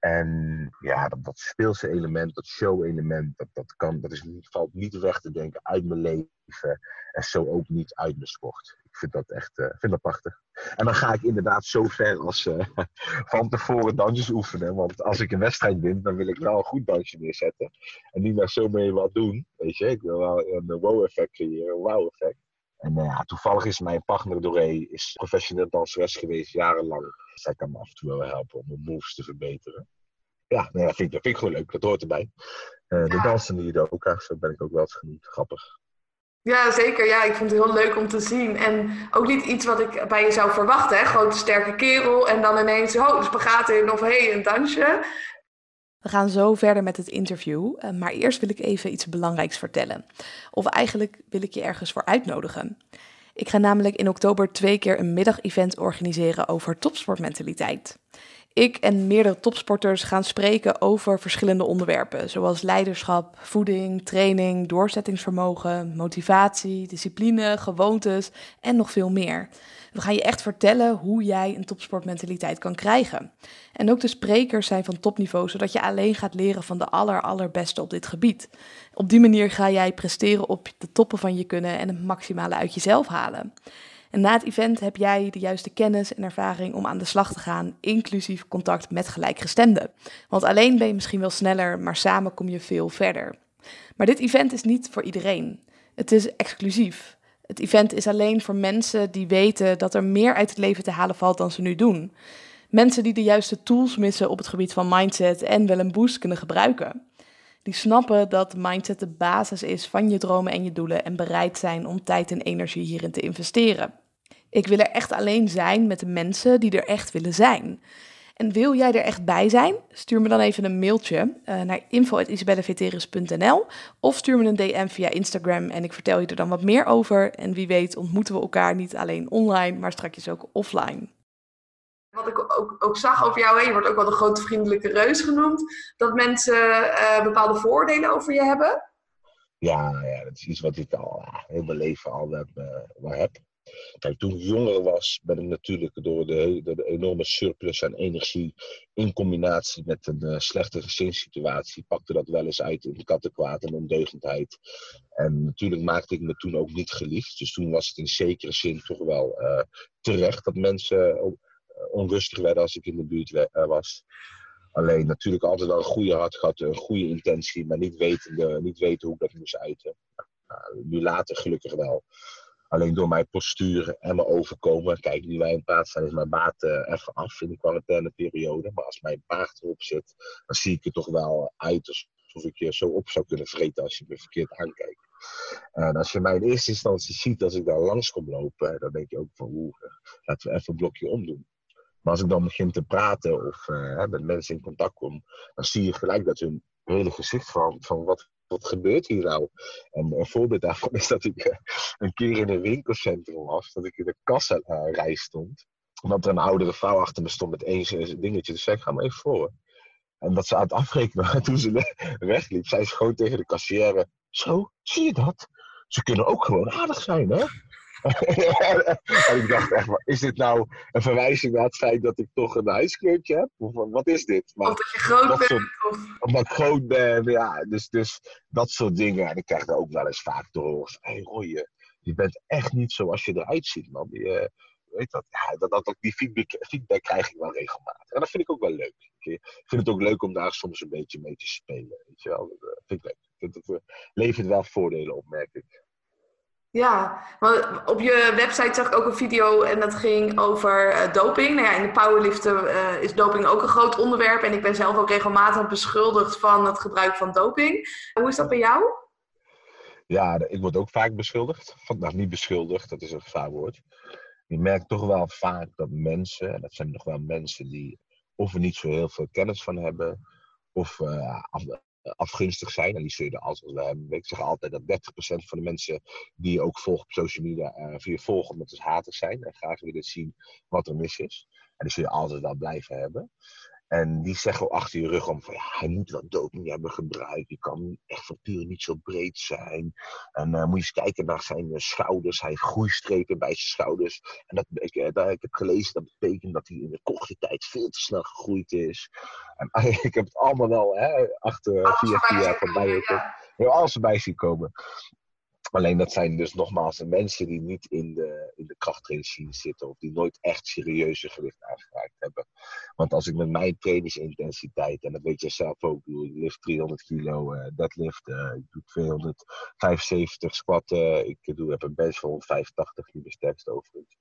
En ja, dat, dat speelse element, dat show-element, dat, dat, kan, dat is, valt niet weg te denken uit mijn leven. En zo ook niet uit mijn sport. Ik vind dat echt uh, vind dat prachtig. En dan ga ik inderdaad zo ver als uh, [LAUGHS] van tevoren dansjes oefenen. Want als ik een wedstrijd win, dan wil ik wel een goed dansje neerzetten. En niet maar zo mee wat doen. Weet je, ik wil wel een wow-effect creëren, een wow-effect. En ja, toevallig is mijn partner Doré is professioneel danseres geweest, jarenlang. Zij kan me af en toe wel helpen om mijn moves te verbeteren. Ja, nou ja vind ik, dat vind ik gewoon leuk. Dat hoort erbij. Uh, de dansende judoka, zo ben ik ook wel eens genoemd. Grappig. Ja, zeker. Ja, ik vond het heel leuk om te zien. En ook niet iets wat ik bij je zou verwachten. Hè? Grote, sterke kerel. En dan ineens, oh, spagaat in of hé, hey, een dansje. We gaan zo verder met het interview. Eh, maar eerst wil ik even iets belangrijks vertellen. Of eigenlijk wil ik je ergens voor uitnodigen. Ik ga namelijk in oktober twee keer een middagevent organiseren over topsportmentaliteit. Ik en meerdere topsporters gaan spreken over verschillende onderwerpen, zoals leiderschap, voeding, training, doorzettingsvermogen, motivatie, discipline, gewoontes en nog veel meer. We gaan je echt vertellen hoe jij een topsportmentaliteit kan krijgen. En ook de sprekers zijn van topniveau, zodat je alleen gaat leren van de aller, allerbeste op dit gebied. Op die manier ga jij presteren op de toppen van je kunnen en het maximale uit jezelf halen. En na het event heb jij de juiste kennis en ervaring om aan de slag te gaan, inclusief contact met gelijkgestemden. Want alleen ben je misschien wel sneller, maar samen kom je veel verder. Maar dit event is niet voor iedereen. Het is exclusief. Het event is alleen voor mensen die weten dat er meer uit het leven te halen valt dan ze nu doen. Mensen die de juiste tools missen op het gebied van mindset en wel een boost kunnen gebruiken. Die snappen dat mindset de basis is van je dromen en je doelen en bereid zijn om tijd en energie hierin te investeren. Ik wil er echt alleen zijn met de mensen die er echt willen zijn. En wil jij er echt bij zijn? Stuur me dan even een mailtje uh, naar info.isabelleveteris.nl of stuur me een DM via Instagram en ik vertel je er dan wat meer over. En wie weet ontmoeten we elkaar niet alleen online, maar straks ook offline. Wat ik ook, ook zag over jou, je wordt ook wel de grote vriendelijke reus genoemd, dat mensen uh, bepaalde voordelen over je hebben. Ja, ja, dat is iets wat ik al heel mijn leven al heb, uh, heb. Kijk, toen ik jonger was, ben ik natuurlijk door de, de enorme surplus aan energie in combinatie met een uh, slechte gezinssituatie, pakte dat wel eens uit in kattenkwaad en ondeugendheid. En natuurlijk maakte ik me toen ook niet geliefd. Dus toen was het in zekere zin toch wel uh, terecht dat mensen uh, onrustig werden als ik in de buurt was. Alleen natuurlijk altijd wel een goede hart gehad, een goede intentie, maar niet weten, niet weten hoe ik dat moest uiten. nu later gelukkig wel. Alleen door mijn postuur en mijn overkomen. Kijk, nu wij in praat zijn, is mijn baard uh, even af in de quarantaineperiode. Maar als mijn baard erop zit, dan zie ik er toch wel uit alsof ik je zo op zou kunnen vreten als je me verkeerd aankijkt. En als je mij in eerste instantie ziet als ik daar langs kom lopen, dan denk je ook van oeh, laten we even een blokje omdoen. Maar als ik dan begin te praten of met mensen in contact kom, dan zie je gelijk dat hun hele gezicht van, van wat wat gebeurt hier nou? En een voorbeeld daarvan is dat ik uh, een keer in een winkelcentrum was, dat ik in de kassalrij uh, stond. Omdat er een oudere vrouw achter me stond met één dingetje. Dus zei ik, ga maar even voor. En dat ze aan het afrekenen toen ze [LAUGHS] wegliep, zei ze gewoon tegen de kassière, zo, zie je dat? Ze kunnen ook gewoon aardig zijn, hè? [LAUGHS] en ik dacht echt, is dit nou een verwijzing naar het feit dat ik toch een huiskleurtje heb? Of wat is dit? Maar, of dat je groot bent. Soort, of... Omdat ik groot ben, ja. Dus, dus dat soort dingen. En ik krijg er ook wel eens vaak door. Hé hey, Roy, je, je bent echt niet zoals je eruit ziet, man. Je, weet dat, ja, dat, dat, die feedback, feedback krijg ik wel regelmatig. En dat vind ik ook wel leuk. Ik vind het ook leuk om daar soms een beetje mee te spelen. Weet je wel? Dat vind ik leuk. Het levert wel voordelen op, merk ik. Ja, want op je website zag ik ook een video en dat ging over uh, doping. Nou ja, in de powerliften uh, is doping ook een groot onderwerp. En ik ben zelf ook regelmatig beschuldigd van het gebruik van doping. Hoe is dat bij jou? Ja, ik word ook vaak beschuldigd. Van, nou, niet beschuldigd, dat is een gevaar woord. Je merkt toch wel vaak dat mensen, en dat zijn nog wel mensen die of er niet zo heel veel kennis van hebben, of uh, afgunstig zijn. En die zul je altijd hebben. Ik zeg altijd dat 30% van de mensen die je ook volgt op social media uh, via volgen omdat ze haters zijn en graag willen zien wat er mis is. En die zul je altijd wel blijven hebben. En die zeggen al achter je rug om van ja, hij moet wel doping hebben gebruikt. Je kan echt van puur niet zo breed zijn. En uh, moet je eens kijken naar zijn uh, schouders. Hij heeft groeistrepen bij zijn schouders. En dat, ik, uh, dat, ik heb gelezen dat betekent dat hij in de korte tijd veel te snel gegroeid is. En [LAUGHS] ik heb het allemaal wel hè, achter vier, vier jaar voorbij. Ja. Heel alles erbij zien komen. Alleen dat zijn dus nogmaals de mensen die niet in de, in de zitten of die nooit echt serieuze gewicht aangeraakt hebben. Want als ik met mijn trainingsintensiteit, en dat weet je zelf ook, ik lift 300 kilo uh, deadlift, uh, ik doe 275 squatten, ik doe, heb een bench van 185, niet de sterkste overigens.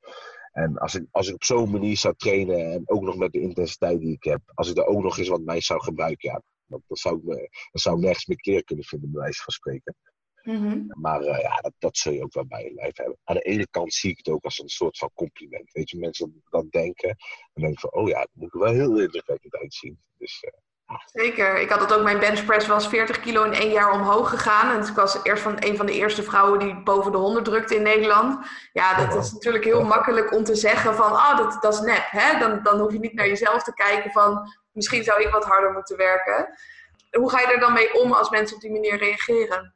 En als ik, als ik op zo'n manier zou trainen en ook nog met de intensiteit die ik heb, als ik er ook nog eens wat mij zou gebruiken, ja, dan, dan zou ik, dan zou ik nergens meer kleren kunnen vinden, bij wijze van spreken. Mm-hmm. Maar uh, ja, dat, dat zul je ook wel bij je lijf hebben. Aan de ene kant zie ik het ook als een soort van compliment. Weet je, mensen dat denken. En denken van, oh ja, dat moet er wel heel indrukwekkend uitzien. Dus, uh, Zeker. Ik had het ook, mijn benchpress was 40 kilo in één jaar omhoog gegaan. En ik was eerst van een van de eerste vrouwen die boven de 100 drukte in Nederland. Ja, dat is natuurlijk heel makkelijk om te zeggen van, oh, dat, dat is nep. Hè? Dan, dan hoef je niet naar jezelf te kijken van, misschien zou ik wat harder moeten werken. Hoe ga je er dan mee om als mensen op die manier reageren?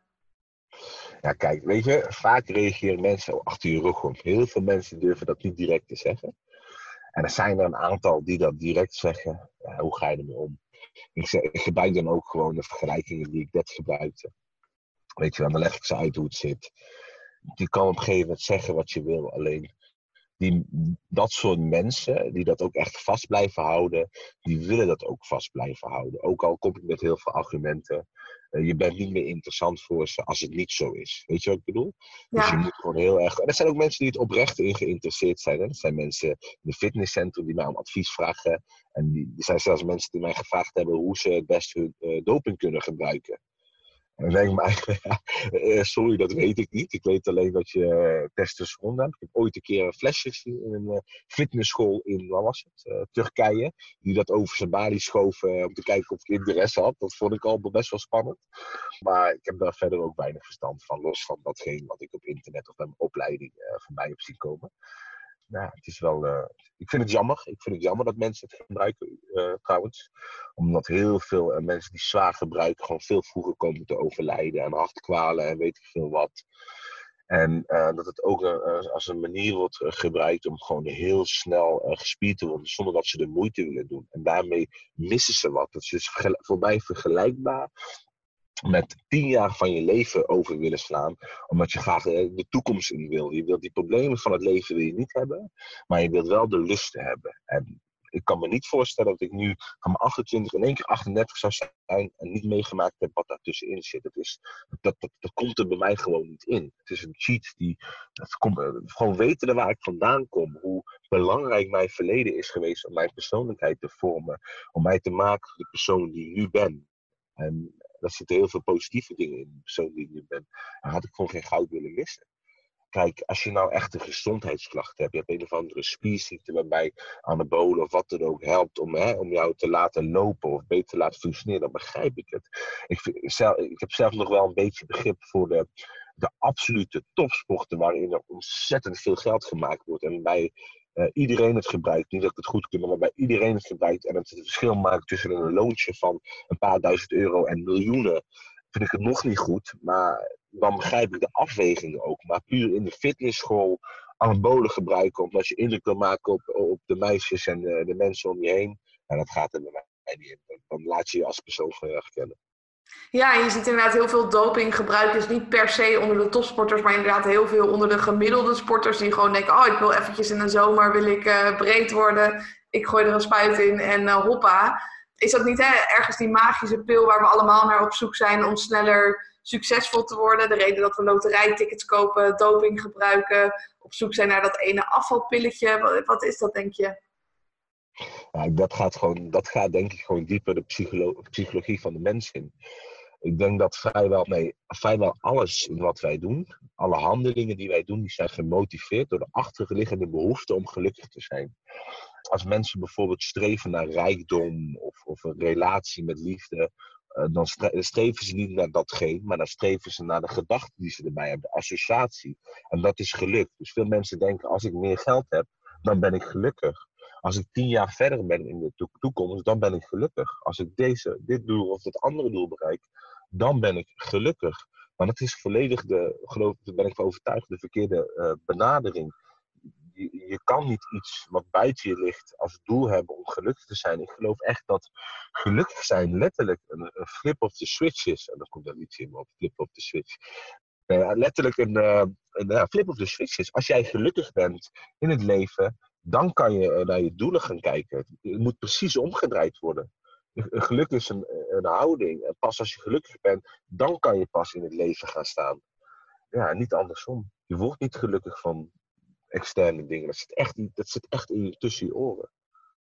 Ja, kijk, weet je, vaak reageren mensen achter je rug om. Heel veel mensen durven dat niet direct te zeggen. En er zijn er een aantal die dat direct zeggen. Ja, hoe ga je ermee om? Ik, zeg, ik gebruik dan ook gewoon de vergelijkingen die ik net gebruikte. Weet je, dan leg ik ze uit hoe het zit. Je kan op een gegeven moment zeggen wat je wil. Alleen die, dat soort mensen, die dat ook echt vast blijven houden, die willen dat ook vast blijven houden. Ook al kom ik met heel veel argumenten. Uh, je bent niet meer interessant voor ze als het niet zo is. Weet je wat ik bedoel? Ja. Dus je moet gewoon heel erg. En er zijn ook mensen die het oprecht in geïnteresseerd zijn. Hè? Dat zijn mensen in het fitnesscentrum die mij om advies vragen. En die, er zijn zelfs mensen die mij gevraagd hebben hoe ze het best hun uh, doping kunnen gebruiken. En me eigenlijk, ja, [LAUGHS] sorry, dat weet ik niet. Ik weet alleen dat je uh, testosteron hebt. Ik heb ooit een keer een flesje gezien in een uh, fitnessschool in, wat was het, uh, Turkije. Die dat over zijn balie schoof om te kijken of ik interesse had. Dat vond ik al best wel spannend. Maar ik heb daar verder ook weinig verstand van. Los van datgene wat ik op internet of bij mijn opleiding voorbij heb zien komen ja, het is wel. Uh, ik vind het jammer. Ik vind het jammer dat mensen het gebruiken, uh, trouwens. Omdat heel veel uh, mensen die zwaar gebruiken, gewoon veel vroeger komen te overlijden. En hartkwalen en weet ik veel wat. En dat het ook als een manier wordt gebruikt om gewoon heel snel gespierd te worden, zonder dat ze de moeite willen doen. En daarmee missen ze wat. Dat is dus mij vergelijkbaar met tien jaar van je leven over willen slaan, omdat je graag eh, de toekomst in wil. Je wilt die problemen van het leven wil je niet hebben, maar je wilt wel de lusten hebben. En ik kan me niet voorstellen dat ik nu van mijn 28 in één keer 38 zou zijn en niet meegemaakt heb wat daartussenin zit. Dat, is, dat, dat, dat komt er bij mij gewoon niet in. Het is een cheat die, dat komt, eh, gewoon weten waar ik vandaan kom, hoe belangrijk mijn verleden is geweest om mijn persoonlijkheid te vormen, om mij te maken de persoon die ik nu ben. En daar zitten heel veel positieve dingen in de persoon die ik nu ben. Dan had ik gewoon geen goud willen missen. Kijk, als je nou echt een gezondheidsklacht hebt, je hebt een of andere spierziekte waarbij anabolen of wat dan ook helpt om, hè, om jou te laten lopen of beter te laten functioneren, dan begrijp ik het. Ik, vind, zelf, ik heb zelf nog wel een beetje begrip voor de, de absolute topsporten waarin er ontzettend veel geld gemaakt wordt. En bij iedereen het gebruikt. Niet dat ik het goed kan, maar bij iedereen het gebruikt. En het het verschil maakt tussen een loontje van een paar duizend euro en miljoenen. Vind ik het nog niet goed. Maar dan begrijp ik de afwegingen ook. Maar puur in de fitnessschool anabolen gebruiken. Omdat je indruk wil maken op, op de meisjes en de, de mensen om je heen. En dat gaat er bij mij niet in. Dan laat je je als persoon gewoon erg kennen. Ja, je ziet inderdaad heel veel dopinggebruikers, niet per se onder de topsporters, maar inderdaad heel veel onder de gemiddelde sporters die gewoon denken, oh ik wil eventjes in de zomer, wil ik uh, breed worden, ik gooi er een spuit in en uh, hoppa. Is dat niet hè, ergens die magische pil waar we allemaal naar op zoek zijn om sneller succesvol te worden? De reden dat we loterijtickets kopen, doping gebruiken, op zoek zijn naar dat ene afvalpilletje. Wat is dat denk je? Ja, dat, gaat gewoon, dat gaat denk ik gewoon dieper de psycholo psychologie van de mens in. Ik denk dat vrijwel, nee, vrijwel alles in wat wij doen, alle handelingen die wij doen, die zijn gemotiveerd door de achterliggende behoefte om gelukkig te zijn. Als mensen bijvoorbeeld streven naar rijkdom of, of een relatie met liefde, eh, dan streven ze niet naar datgene, maar dan streven ze naar de gedachten die ze erbij hebben, de associatie. En dat is geluk. Dus veel mensen denken, als ik meer geld heb, dan ben ik gelukkig. Als ik tien jaar verder ben in de toekomst, dan ben ik gelukkig. Als ik deze, dit doel of dat andere doel bereik, dan ben ik gelukkig. Maar dat is volledig de, geloof, daar ben ik van overtuigd, de verkeerde uh, benadering. Je, je, kan niet iets wat buiten je ligt als doel hebben om gelukkig te zijn. Ik geloof echt dat gelukkig zijn letterlijk een, flip of the switch is. En dan komt daar iets in op, flip of the switch. Uh, letterlijk een, uh, een flip of the switch is. Als jij gelukkig bent in het leven, dan kan je naar je doelen gaan kijken. Het moet precies omgedraaid worden. Geluk is een, een houding. En pas als je gelukkig bent, dan kan je pas in het leven gaan staan. Ja, niet andersom. Je wordt niet gelukkig van externe dingen. Dat zit echt, dat zit echt in je, tussen je oren.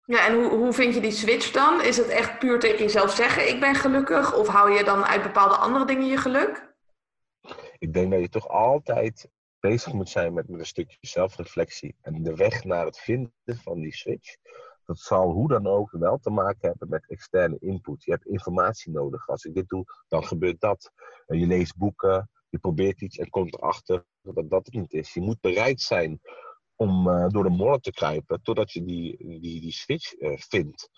Ja, en hoe, hoe vind je die switch dan? Is het echt puur tegen jezelf zeggen, ik ben gelukkig? Of hou je dan uit bepaalde andere dingen je geluk? Ik denk dat je toch altijd bezig moet zijn met, met een stukje zelfreflectie. En de weg naar het vinden van die switch, dat zal hoe dan ook wel te maken hebben met externe input. Je hebt informatie nodig. Als ik dit doe, dan gebeurt dat. Je leest boeken, je probeert iets en komt erachter dat dat het niet is. Je moet bereid zijn om uh, door de modder te kruipen totdat je die, die, die switch uh, vindt.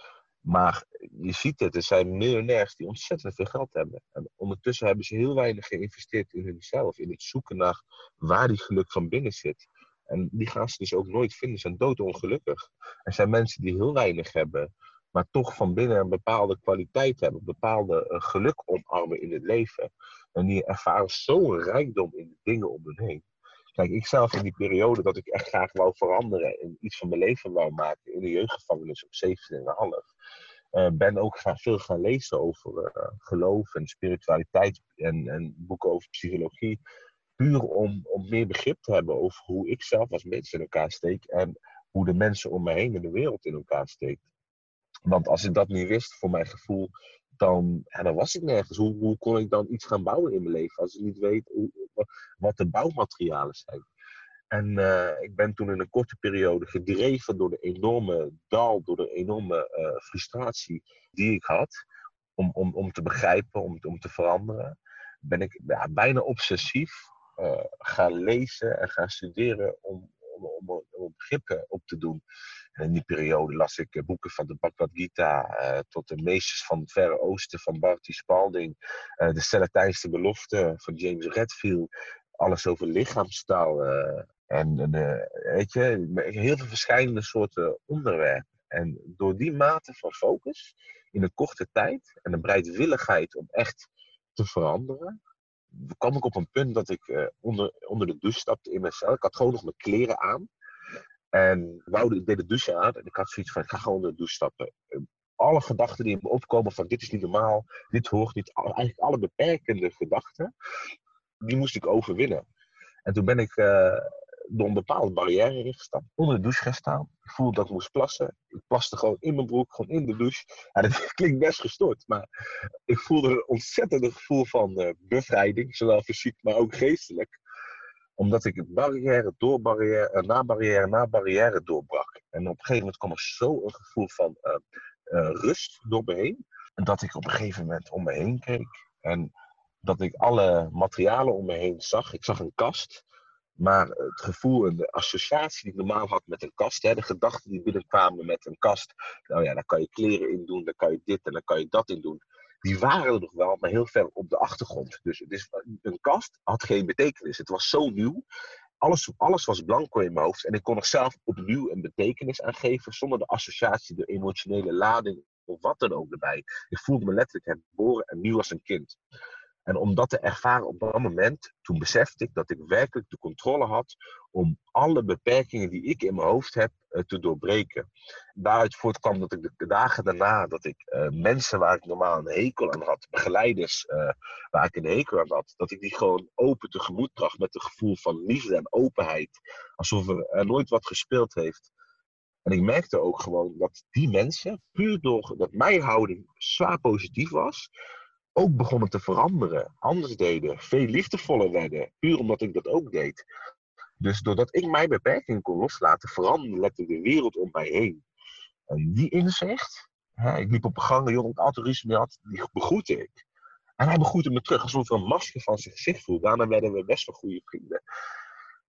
Maar je ziet het, er zijn miljonairs die ontzettend veel geld hebben. En ondertussen hebben ze heel weinig geïnvesteerd in hunzelf, in het zoeken naar waar die geluk van binnen zit. En die gaan ze dus ook nooit vinden, ze zijn doodongelukkig. Er zijn mensen die heel weinig hebben, maar toch van binnen een bepaalde kwaliteit hebben, een bepaalde uh, geluk omarmen in het leven. En die ervaren zo'n rijkdom in de dingen om hen heen. Kijk, ik zelf in die periode dat ik echt graag wou veranderen en iets van mijn leven wou maken in de jeugdgevangenis op 17,5. Uh, ben ook gaan, veel gaan lezen over uh, geloof en spiritualiteit en, en boeken over psychologie. Puur om, om meer begrip te hebben over hoe ik zelf als mens in elkaar steek en hoe de mensen om me heen in de wereld in elkaar steekt. Want als ik dat niet wist, voor mijn gevoel, dan, ja, dan was ik nergens. Hoe, hoe kon ik dan iets gaan bouwen in mijn leven als ik niet weet hoe, wat de bouwmaterialen zijn? En uh, ik ben toen in een korte periode gedreven door de enorme dal, door de enorme uh, frustratie die ik had. Om, om, om te begrijpen, om, om te veranderen. Ben ik ja, bijna obsessief uh, gaan lezen en gaan studeren om, om, om, op te doen. En in die periode las ik boeken van de Bhagavad Gita uh, tot de meesters van het Verre Oosten van Barty Spalding, uh, de Celestijnse Belofte van James Redfield, alles over lichaamstaal. En weet je, heel veel verschillende soorten onderwerpen. En door die mate van focus in een korte tijd en een bereidwilligheid om echt te veranderen, kwam ik op een punt dat ik onder, onder de douche stapte in mijn cel. Ik had gewoon nog mijn kleren aan. En wou, ik deed de douche aan en ik had zoiets van, ik ga gewoon onder de douche stappen. Alle gedachten die in me opkomen van dit is niet normaal, dit hoort niet, eigenlijk alle beperkende gedachten, die moest ik overwinnen. En toen ben ik uh, door een bepaalde barrière ingestapt, onder de douche gaan staan. Ik voelde dat ik moest plassen. Ik plaste gewoon in mijn broek, gewoon in de douche. Ja, dat [LAUGHS] klinkt best gestoord, maar ik voelde een ontzettend gevoel van uh, bevrijding, zowel fysiek, maar ook geestelijk omdat ik barrière door barrière, na barrière na barrière doorbrak. En op een gegeven moment kwam er zo een gevoel van uh, rust door me heen. En dat ik op een gegeven moment om me heen keek. En dat ik alle materialen om me heen zag. Ik zag een kast. Maar het gevoel en de associatie die ik normaal had met een kast, hè, de gedachten die binnenkwamen met een kast. Nou ja, daar kan je kleren in doen, daar kan je dit en dan kan je dat in doen die waren er nog wel, maar heel ver op de achtergrond. Dus het is, een kast had geen betekenis. Het was zo nieuw. Alles, alles was blanco in mijn hoofd. En ik kon er zelf opnieuw een betekenis aan geven, zonder de associatie, de emotionele lading of wat dan ook erbij. Ik voelde me letterlijk herboren en nieuw als een kind. En om dat te ervaren op dat moment, toen besefte ik dat ik werkelijk de controle had om alle beperkingen die ik in mijn hoofd heb uh, te doorbreken. Daaruit voortkwam dat ik de dagen daarna, dat ik uh, mensen waar ik normaal een hekel aan had, begeleiders uh, waar ik een hekel aan had, dat ik die gewoon open tegemoet bracht met een gevoel van liefde en openheid. Alsof er nooit wat gespeeld heeft. En ik merkte ook gewoon dat die mensen, puur door dat mijn houding zwaar positief was, ook begonnen te veranderen. Anders deden, veel liefdevoller werden. Puur omdat ik dat ook deed. Dus doordat ik mijn beperking kon loslaten, veranderde de wereld om mij heen. En die inzicht, ik liep op een gang, een jongen die mee had, die begroette ik. En hij begroette me terug, alsof er een masker van zijn gezicht voelde. Daarna werden we best wel goede vrienden.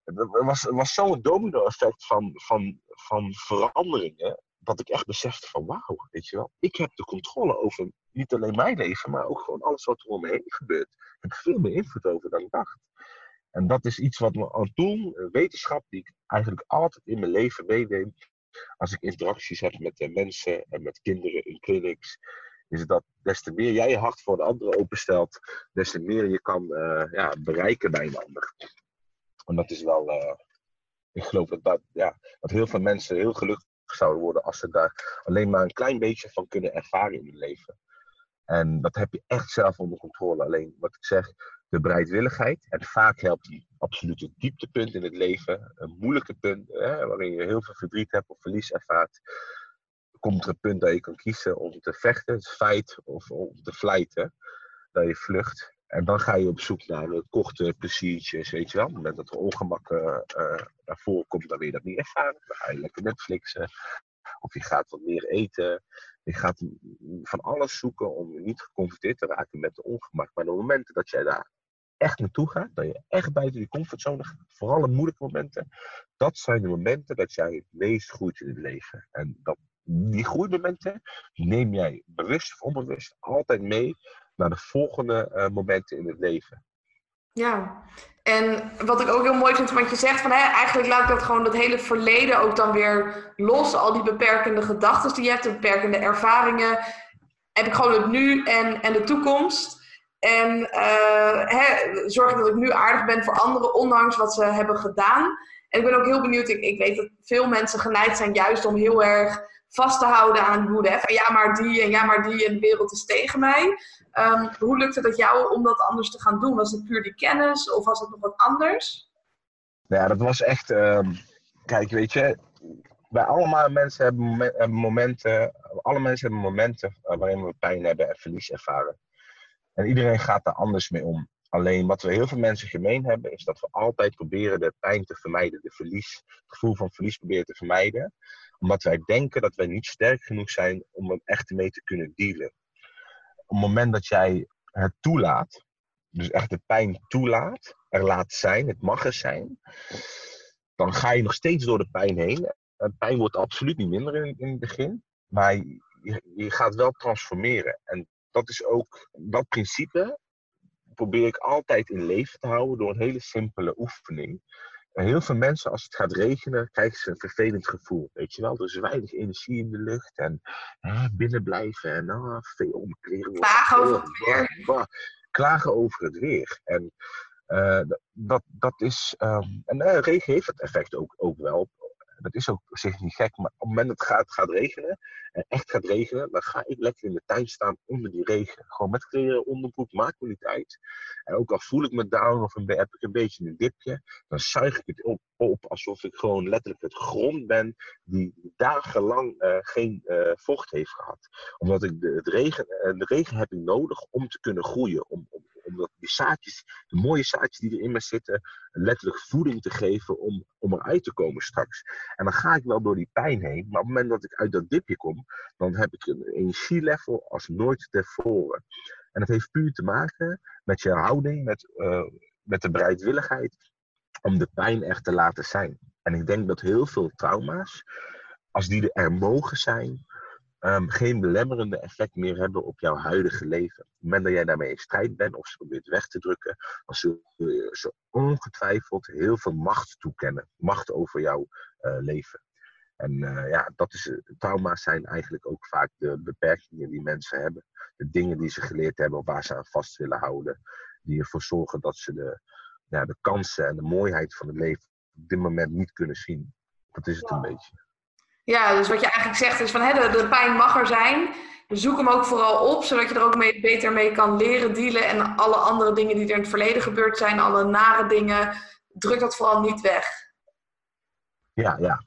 Het was, was zo'n domino-effect van, van, van veranderingen. dat ik echt besefte van wauw, weet je wel, ik heb de controle over niet alleen mijn leven, maar ook gewoon alles wat er om me heen gebeurt. Ik heb veel meer invloed over dan ik dacht. En dat is iets wat me een wetenschap die ik eigenlijk altijd in mijn leven meeneem, als ik interacties heb met de mensen en met kinderen in clinics, is dat des te meer jij je hart voor de andere openstelt, des te meer je kan uh, ja, bereiken bij een ander. En dat is wel, uh, ik geloof dat, dat, ja, dat heel veel mensen heel gelukkig zouden worden als ze daar alleen maar een klein beetje van kunnen ervaren in hun leven. En dat heb je echt zelf onder controle. Alleen wat ik zeg, de bereidwilligheid. En vaak helpt die absolute dieptepunt in het leven, een moeilijke punt, hè, waarin je heel veel verdriet hebt of verlies ervaart. Komt er een punt dat je kan kiezen om te vechten, het feit, of om te fluiten, dat je vlucht. En dan ga je op zoek naar de korte pleziertjes, weet je wel. Op het moment dat er ongemak uh, naar voren komt, dan wil je dat niet ervaren. Dan ga je lekker Netflixen. Of je gaat wat meer eten. Je gaat van alles zoeken om niet geconfronteerd te raken met de ongemak. Maar de momenten dat jij daar echt naartoe gaat, dat je echt buiten die comfortzone gaat, vooral de moeilijke momenten, dat zijn de momenten dat jij het meest groeit in het leven. En dat, die groeimomenten neem jij bewust of onbewust altijd mee naar de volgende uh, momenten in het leven. Ja, en wat ik ook heel mooi vind van wat je zegt, van, hè, eigenlijk laat ik dat gewoon dat hele verleden ook dan weer los. Al die beperkende gedachten die je hebt, de beperkende ervaringen. Heb ik gewoon het nu en, en de toekomst. En uh, hè, zorg dat ik nu aardig ben voor anderen, ondanks wat ze hebben gedaan. En ik ben ook heel benieuwd, ik, ik weet dat veel mensen geneigd zijn juist om heel erg vast te houden aan woede. Ja, maar die en ja, maar die en de wereld is tegen mij. Um, hoe lukte het jou om dat anders te gaan doen? Was het puur die kennis of was het nog wat anders? Ja, dat was echt. Um, kijk, weet je, wij allemaal mensen hebben momenten, alle mensen hebben momenten waarin we pijn hebben en verlies ervaren. En iedereen gaat daar anders mee om. Alleen wat we heel veel mensen gemeen hebben, is dat we altijd proberen de pijn te vermijden, de verlies, het gevoel van verlies proberen te vermijden. Omdat wij denken dat wij niet sterk genoeg zijn om er echt mee te kunnen dealen. Op het moment dat jij het toelaat, dus echt de pijn toelaat, er laat zijn, het mag er zijn, dan ga je nog steeds door de pijn heen. De pijn wordt absoluut niet minder in, in het begin, maar je, je gaat wel transformeren. En dat is ook, dat principe probeer ik altijd in leven te houden door een hele simpele oefening. En heel veel mensen, als het gaat regenen, krijgen ze een vervelend gevoel. Weet je wel, er is weinig energie in de lucht en hè, binnen blijven en oh, veel om kleren. Klagen over het weer. Klagen over het weer. En uh, dat, dat is. Um, en uh, regen heeft het effect ook, ook wel dat is ook op zich niet gek, maar op het moment dat het gaat, regenen, en echt gaat regenen, dan ga ik lekker in de tuin staan onder die regen. Gewoon met kleren, onderbroek, maakt me niet uit. En ook al voel ik me down of een, heb ik een beetje een dipje, dan zuig ik het op, op alsof ik gewoon letterlijk het grond ben die dagenlang uh, geen uh, vocht heeft gehad. Omdat ik de, het regen, uh, de regen heb ik nodig om te kunnen groeien, om, om omdat die zaadjes, de mooie zaadjes die er in me zitten, letterlijk voeding te geven om, om eruit te komen straks. En dan ga ik wel door die pijn heen, maar op het moment dat ik uit dat dipje kom, dan heb ik een energielevel als nooit tevoren. En dat heeft puur te maken met je houding, met, uh, met de bereidwilligheid om de pijn echt te laten zijn. En ik denk dat heel veel trauma's, als die er mogen zijn, um, geen belemmerende effect meer hebben op jouw huidige leven. Op het moment dat jij daarmee in strijd bent of ze probeert weg te drukken, dan zul je ze ongetwijfeld heel veel macht toekennen. Macht over jouw uh, leven. En uh, ja, dat is, trauma's zijn eigenlijk ook vaak de beperkingen die mensen hebben. De dingen die ze geleerd hebben of waar ze aan vast willen houden. Die ervoor zorgen dat ze de, ja, de kansen en de mooiheid van het leven op dit moment niet kunnen zien. Dat is het een beetje. Ja, dus wat je eigenlijk zegt is van hè, de, pijn mag er zijn. Zoek hem ook vooral op, zodat je er ook mee, beter mee kan leren dealen. En alle andere dingen die er in het verleden gebeurd zijn, alle nare dingen, druk dat vooral niet weg. Ja, ja.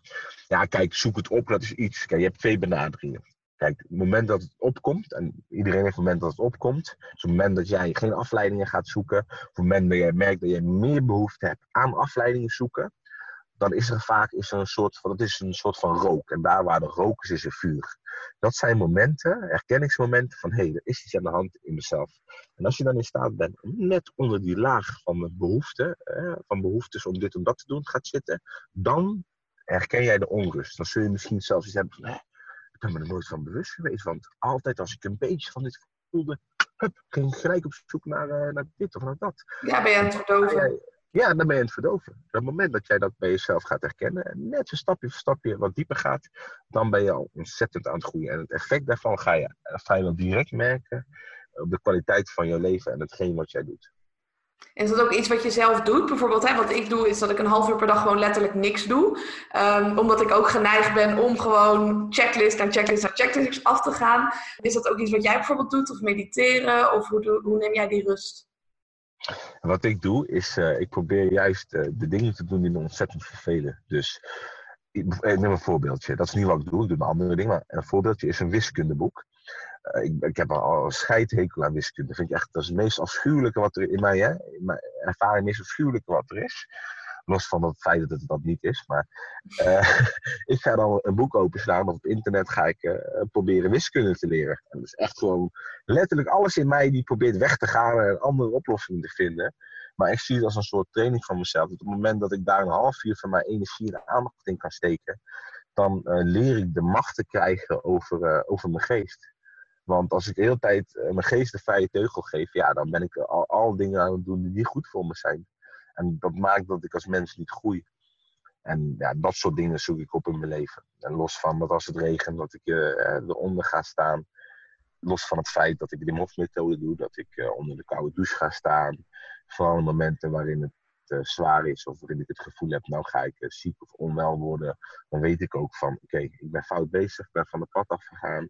Ja, kijk, zoek het op, dat is iets. Kijk, je hebt twee benaderingen. Kijk, het moment dat het opkomt, en iedereen heeft het moment dat het opkomt, dus het moment dat jij geen afleidingen gaat zoeken, het moment dat jij merkt dat je meer behoefte hebt aan afleidingen zoeken, dan is er vaak is er een soort van, dat is een soort van rook. En daar waar de rook is, is er vuur. Dat zijn momenten, herkenningsmomenten van hé, hey, er is iets aan de hand in mezelf. En als je dan in staat bent om net onder die laag van behoefte, eh, van behoeftes om dit en dat te doen, gaat zitten, dan herken jij de onrust. Dan zul je misschien zelfs iets hebben van hé, Ik ben me er nooit van bewust geweest. Want altijd als ik een beetje van dit voelde, hup, ging ik gelijk op zoek naar, uh, naar dit of naar dat. Ja, ben je aan het verdoven? Ja, dan ben je aan het verdoven. Op het moment dat jij dat bij jezelf gaat herkennen en net een stapje voor stapje wat dieper gaat, dan ben je al ontzettend aan het groeien. En het effect daarvan ga je vrijwel direct merken op de kwaliteit van je leven en hetgeen wat jij doet. En is dat ook iets wat je zelf doet? Bijvoorbeeld, hè, wat ik doe, is dat ik een half uur per dag gewoon letterlijk niks doe. Um, omdat ik ook geneigd ben om gewoon checklist naar checklist naar checklist af te gaan. Is dat ook iets wat jij bijvoorbeeld doet? Of mediteren? Of hoe, hoe neem jij die rust? Wat ik doe, is uh, ik probeer juist uh, de dingen te doen die me ontzettend vervelen. Dus ik, ik neem een voorbeeldje. Dat is niet wat ik doe, ik doe een andere ding. Maar een voorbeeldje is een wiskundeboek. Ik, ik, heb al een scheidhekel aan wiskunde. Vind ik echt, dat is het meest afschuwelijke wat er in mij, hè, in mijn ervaring is, afschuwelijke wat er is. Los van het feit dat het dat niet is. Maar uh, [LAUGHS] ik ga dan een boek openslaan of op internet ga ik uh, proberen wiskunde te leren. En dat is echt gewoon letterlijk alles in mij die probeert weg te gaan en andere oplossing te vinden. Maar ik zie het als een soort training van mezelf. Dat op het moment dat ik daar een half uur van mijn energie en aandacht in kan steken, dan uh, leer ik de macht te krijgen over, over mijn geest. Want als ik de hele tijd mijn geest de vrije teugel geef, ja, dan ben ik al, al dingen aan het doen die niet goed voor me zijn. En dat maakt dat ik als mens niet groei. En ja, dat soort dingen zoek ik op in mijn leven. En los van dat als het regent, dat ik uh, eronder ga staan. Los van het feit dat ik de mofmethode doe, dat ik uh, onder de koude douche ga staan. Vooral momenten waarin het uh, zwaar is of waarin ik het gevoel heb, nou ga ik ziek of onwel worden. Dan weet ik ook van, oké, ik ben fout bezig, ik ben van de pad afgegaan.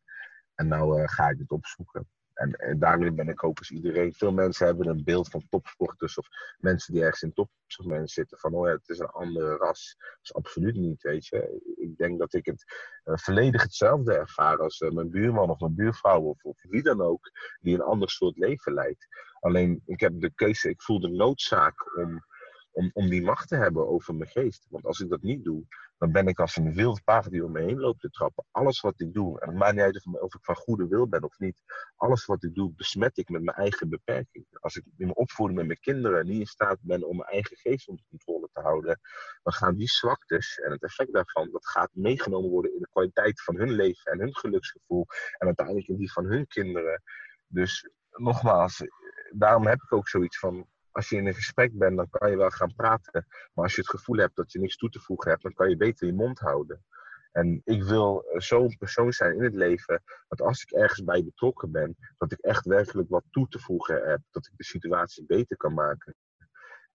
En nou ga ik het opzoeken. En, en daarmee ben ik ook als iedereen. Veel mensen hebben een beeld van topsporters of mensen die ergens in topsegment zitten. Van oh ja, het is een andere ras. Dat is absoluut niet, weet je. Ik denk dat ik het uh, volledig hetzelfde ervaar als uh, mijn buurman of mijn buurvrouw of, of wie dan ook. Die een ander soort leven leidt. Alleen ik heb de keuze, ik voel de noodzaak om om, om die macht te hebben over mijn geest. Want als ik dat niet doe, dan ben ik als een wild paard die om me heen loopt te trappen. Alles wat ik doe, en het maakt niet uit of ik van goede wil ben of niet, alles wat ik doe, besmet ik met mijn eigen beperking. Als ik in mijn opvoeding met mijn kinderen niet in staat ben om mijn eigen geest onder controle te houden, dan gaan die zwaktes en het effect daarvan, dat gaat meegenomen worden in de kwaliteit van hun leven en hun geluksgevoel en uiteindelijk in die van hun kinderen. Dus nogmaals, daarom heb ik ook zoiets van, als je in een gesprek bent, dan kan je wel gaan praten. Maar als je het gevoel hebt dat je niks toe te voegen hebt, dan kan je beter je mond houden. En ik wil zo'n persoon zijn in het leven dat als ik ergens bij betrokken ben, dat ik echt werkelijk wat toe te voegen heb. Dat ik de situatie beter kan maken.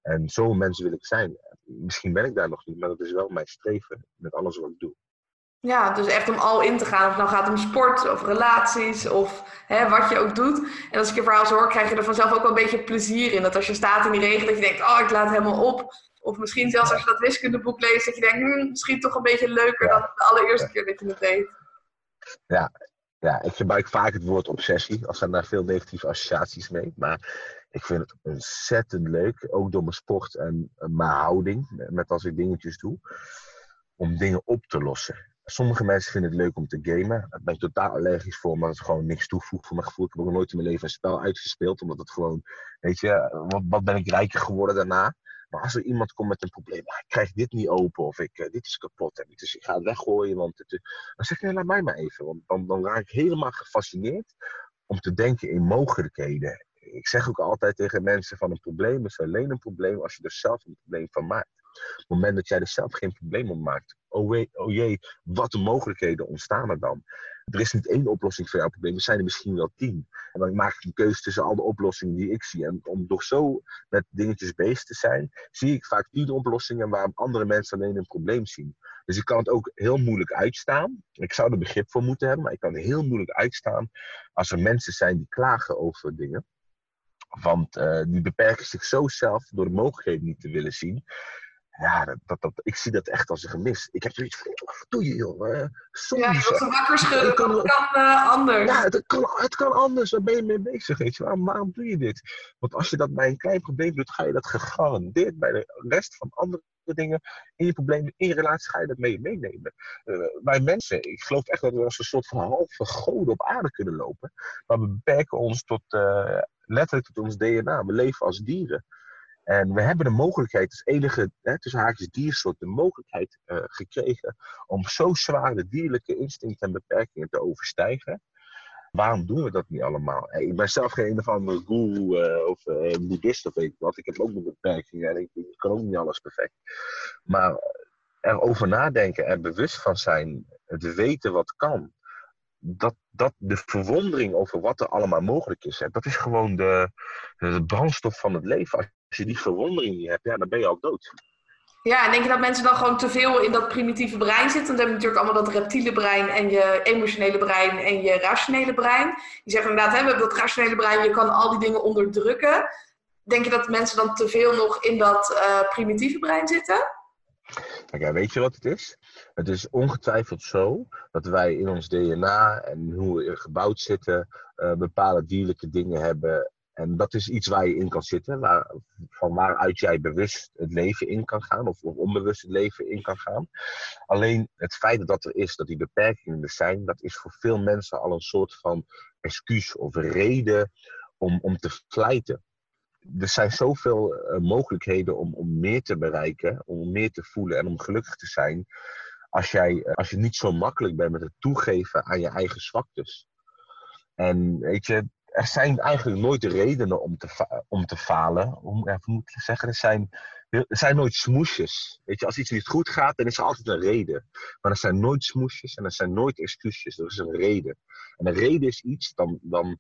En zo'n mensen wil ik zijn. Misschien ben ik daar nog niet, maar dat is wel mijn streven met alles wat ik doe. Ja, dus echt om al in te gaan. Of nou gaat het om sport of relaties of hè, wat je ook doet. En als ik je verhaal zo hoor, krijg je er vanzelf ook wel een beetje plezier in. Dat als je staat in die regen, dat je denkt, oh, ik laat het helemaal op. Of misschien zelfs als je dat wiskundeboek leest, dat je denkt, hm, misschien toch een beetje leuker dan de allereerste keer dat je het deed. Ja, ja, ik gebruik vaak het woord obsessie. Als er daar veel negatieve associaties mee. Maar ik vind het ontzettend leuk, ook door mijn sport en mijn houding, met als ik dingetjes doe, om dingen op te lossen. Sommige mensen vinden het leuk om te gamen. Daar ben ik totaal allergisch voor, maar het gewoon niks toevoegt voor mijn gevoel. Ik heb ook nooit in mijn leven een spel uitgespeeld, omdat het gewoon, weet je, wat, ben ik rijker geworden daarna? Maar als er iemand komt met een probleem, ah, ik krijg dit niet open of ik, uh, dit is kapot en dus ik ga het weggooien, want het, dan zeg je, laat mij maar even. Want dan, dan raak ik helemaal gefascineerd om te denken in mogelijkheden. Ik zeg ook altijd tegen mensen van een probleem is alleen een probleem als je er zelf een probleem van maakt. Op het moment dat jij er zelf geen probleem op maakt, oh, wee, oh jee, wat de mogelijkheden ontstaan er dan? Er is niet één oplossing voor jouw probleem, er zijn er misschien wel tien. En dan maak ik een keuze tussen al de oplossingen die ik zie. En om door zo met dingetjes bezig te zijn, zie ik vaak tien oplossingen waar andere mensen alleen een probleem zien. Dus ik kan het ook heel moeilijk uitstaan. Ik zou er begrip voor moeten hebben, maar ik kan heel moeilijk uitstaan als er mensen zijn die klagen over dingen. Want uh, die beperken zich zo zelf door de mogelijkheden niet te willen zien ja, dat, dat, ik zie dat echt als een gemis. Ik heb zoiets van, wat doe je joh? Uh, soms, ja, je wilt ze wakker schudden, het kan, kan uh, anders. Ja, het kan, het kan anders, daar ben je mee bezig. Weet je. Waarom, waarom doe je dit? Want als je dat bij een klein probleem doet, ga je dat gegarandeerd bij de rest van andere dingen in je problemen, in je relatie, ga je dat mee meenemen. Uh, wij mensen, ik geloof echt dat we als een soort van halve goden op aarde kunnen lopen. Maar we beperken ons tot, letterlijk tot ons DNA. We leven als dieren. En we hebben de mogelijkheid, als enige hè, tussen haakjes diersoort, de mogelijkheid uh, gekregen om zo zwaar de dierlijke instincten en beperkingen te overstijgen. Waarom doen we dat niet allemaal? Ik ben zelf geen een of andere guru uh, of uh, boeddhist of weet ik wat. Ik heb ook mijn beperkingen en ik, ik, kan ook niet alles perfect. Maar erover nadenken en bewust van zijn, het weten wat kan, dat, dat de verwondering over wat er allemaal mogelijk is, hè, dat is gewoon de, de brandstof van het leven. Als je die verwondering niet hebt, ja, dan ben je al dood. Ja, en denk je dat mensen dan gewoon te veel in dat primitieve brein zitten? Want dan heb je natuurlijk allemaal dat reptiele brein en je emotionele brein en je rationele brein. Die zeggen inderdaad, hè, we hebben dat rationele brein, je kan al die dingen onderdrukken. Denk je dat mensen dan te veel nog in dat uh, primitieve brein zitten? Kijk, weet je wat het is? Het is ongetwijfeld zo dat wij in ons DNA en hoe we gebouwd zitten, uh, bepaalde dierlijke dingen hebben en dat is iets waar je in kan zitten, van waaruit jij bewust het leven in kan gaan, of, of, onbewust het leven in kan gaan. Alleen het feit dat er is, dat die beperkingen er zijn, dat is voor veel mensen al een soort van excuus of reden om, om te fluiten. Er zijn zoveel uh, mogelijkheden om, om meer te bereiken, om meer te voelen en om gelukkig te zijn, als, jij, als je niet zo makkelijk bent met het toegeven aan je eigen zwaktes. En weet je, er zijn eigenlijk nooit redenen om te, om te falen. Om, ja, moet zeggen, er zijn, er zijn nooit smoesjes. Weet je, als iets niet goed gaat, dan is er altijd een reden. Maar er zijn nooit smoesjes en er zijn nooit excuses. Er is een reden. En een reden is iets, dan, dan,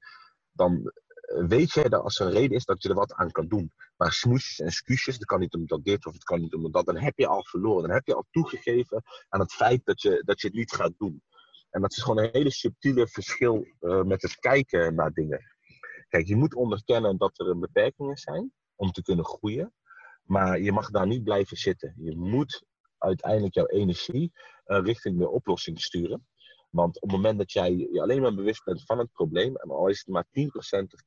dan weet je dat als er een reden is, dat je er wat aan kan doen. Maar smoesjes en excuses, dat kan niet omdat dit of het kan niet omdat dat. Dan heb je al verloren. Dan heb je al toegegeven aan het feit dat je, dat je het niet gaat doen. En dat is gewoon een hele subtiele verschil uh, met het kijken naar dingen. Kijk, je moet onderkennen dat er beperkingen zijn om te kunnen groeien. Maar je mag daar niet blijven zitten. Je moet uiteindelijk jouw energie uh, richting de oplossing sturen. Want op het moment dat jij je alleen maar bewust bent van het probleem, en al is het maar 10% of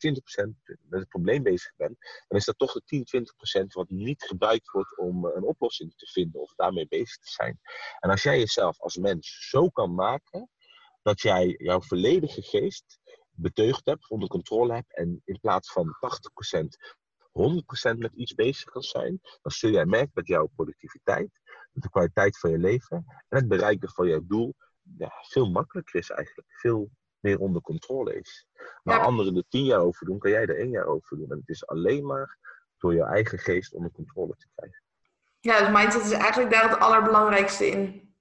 20% met het probleem bezig bent, dan is dat toch de 10, 20% wat niet gebruikt wordt om een oplossing te vinden of daarmee bezig te zijn. En als jij jezelf als mens zo kan maken dat jij jouw volledige geest beteugd hebt, onder controle hebt en in plaats van 80% 100% met iets bezig kan zijn, dan zul jij merken dat jouw productiviteit, de kwaliteit van je leven en het bereiken van jouw doel ja, veel makkelijker is eigenlijk. Veel meer onder controle is. Waar ja. anderen er tien jaar over doen, kan jij er één jaar over doen. En het is alleen maar door je eigen geest onder controle te krijgen. Ja, dus mindset is eigenlijk daar het allerbelangrijkste in.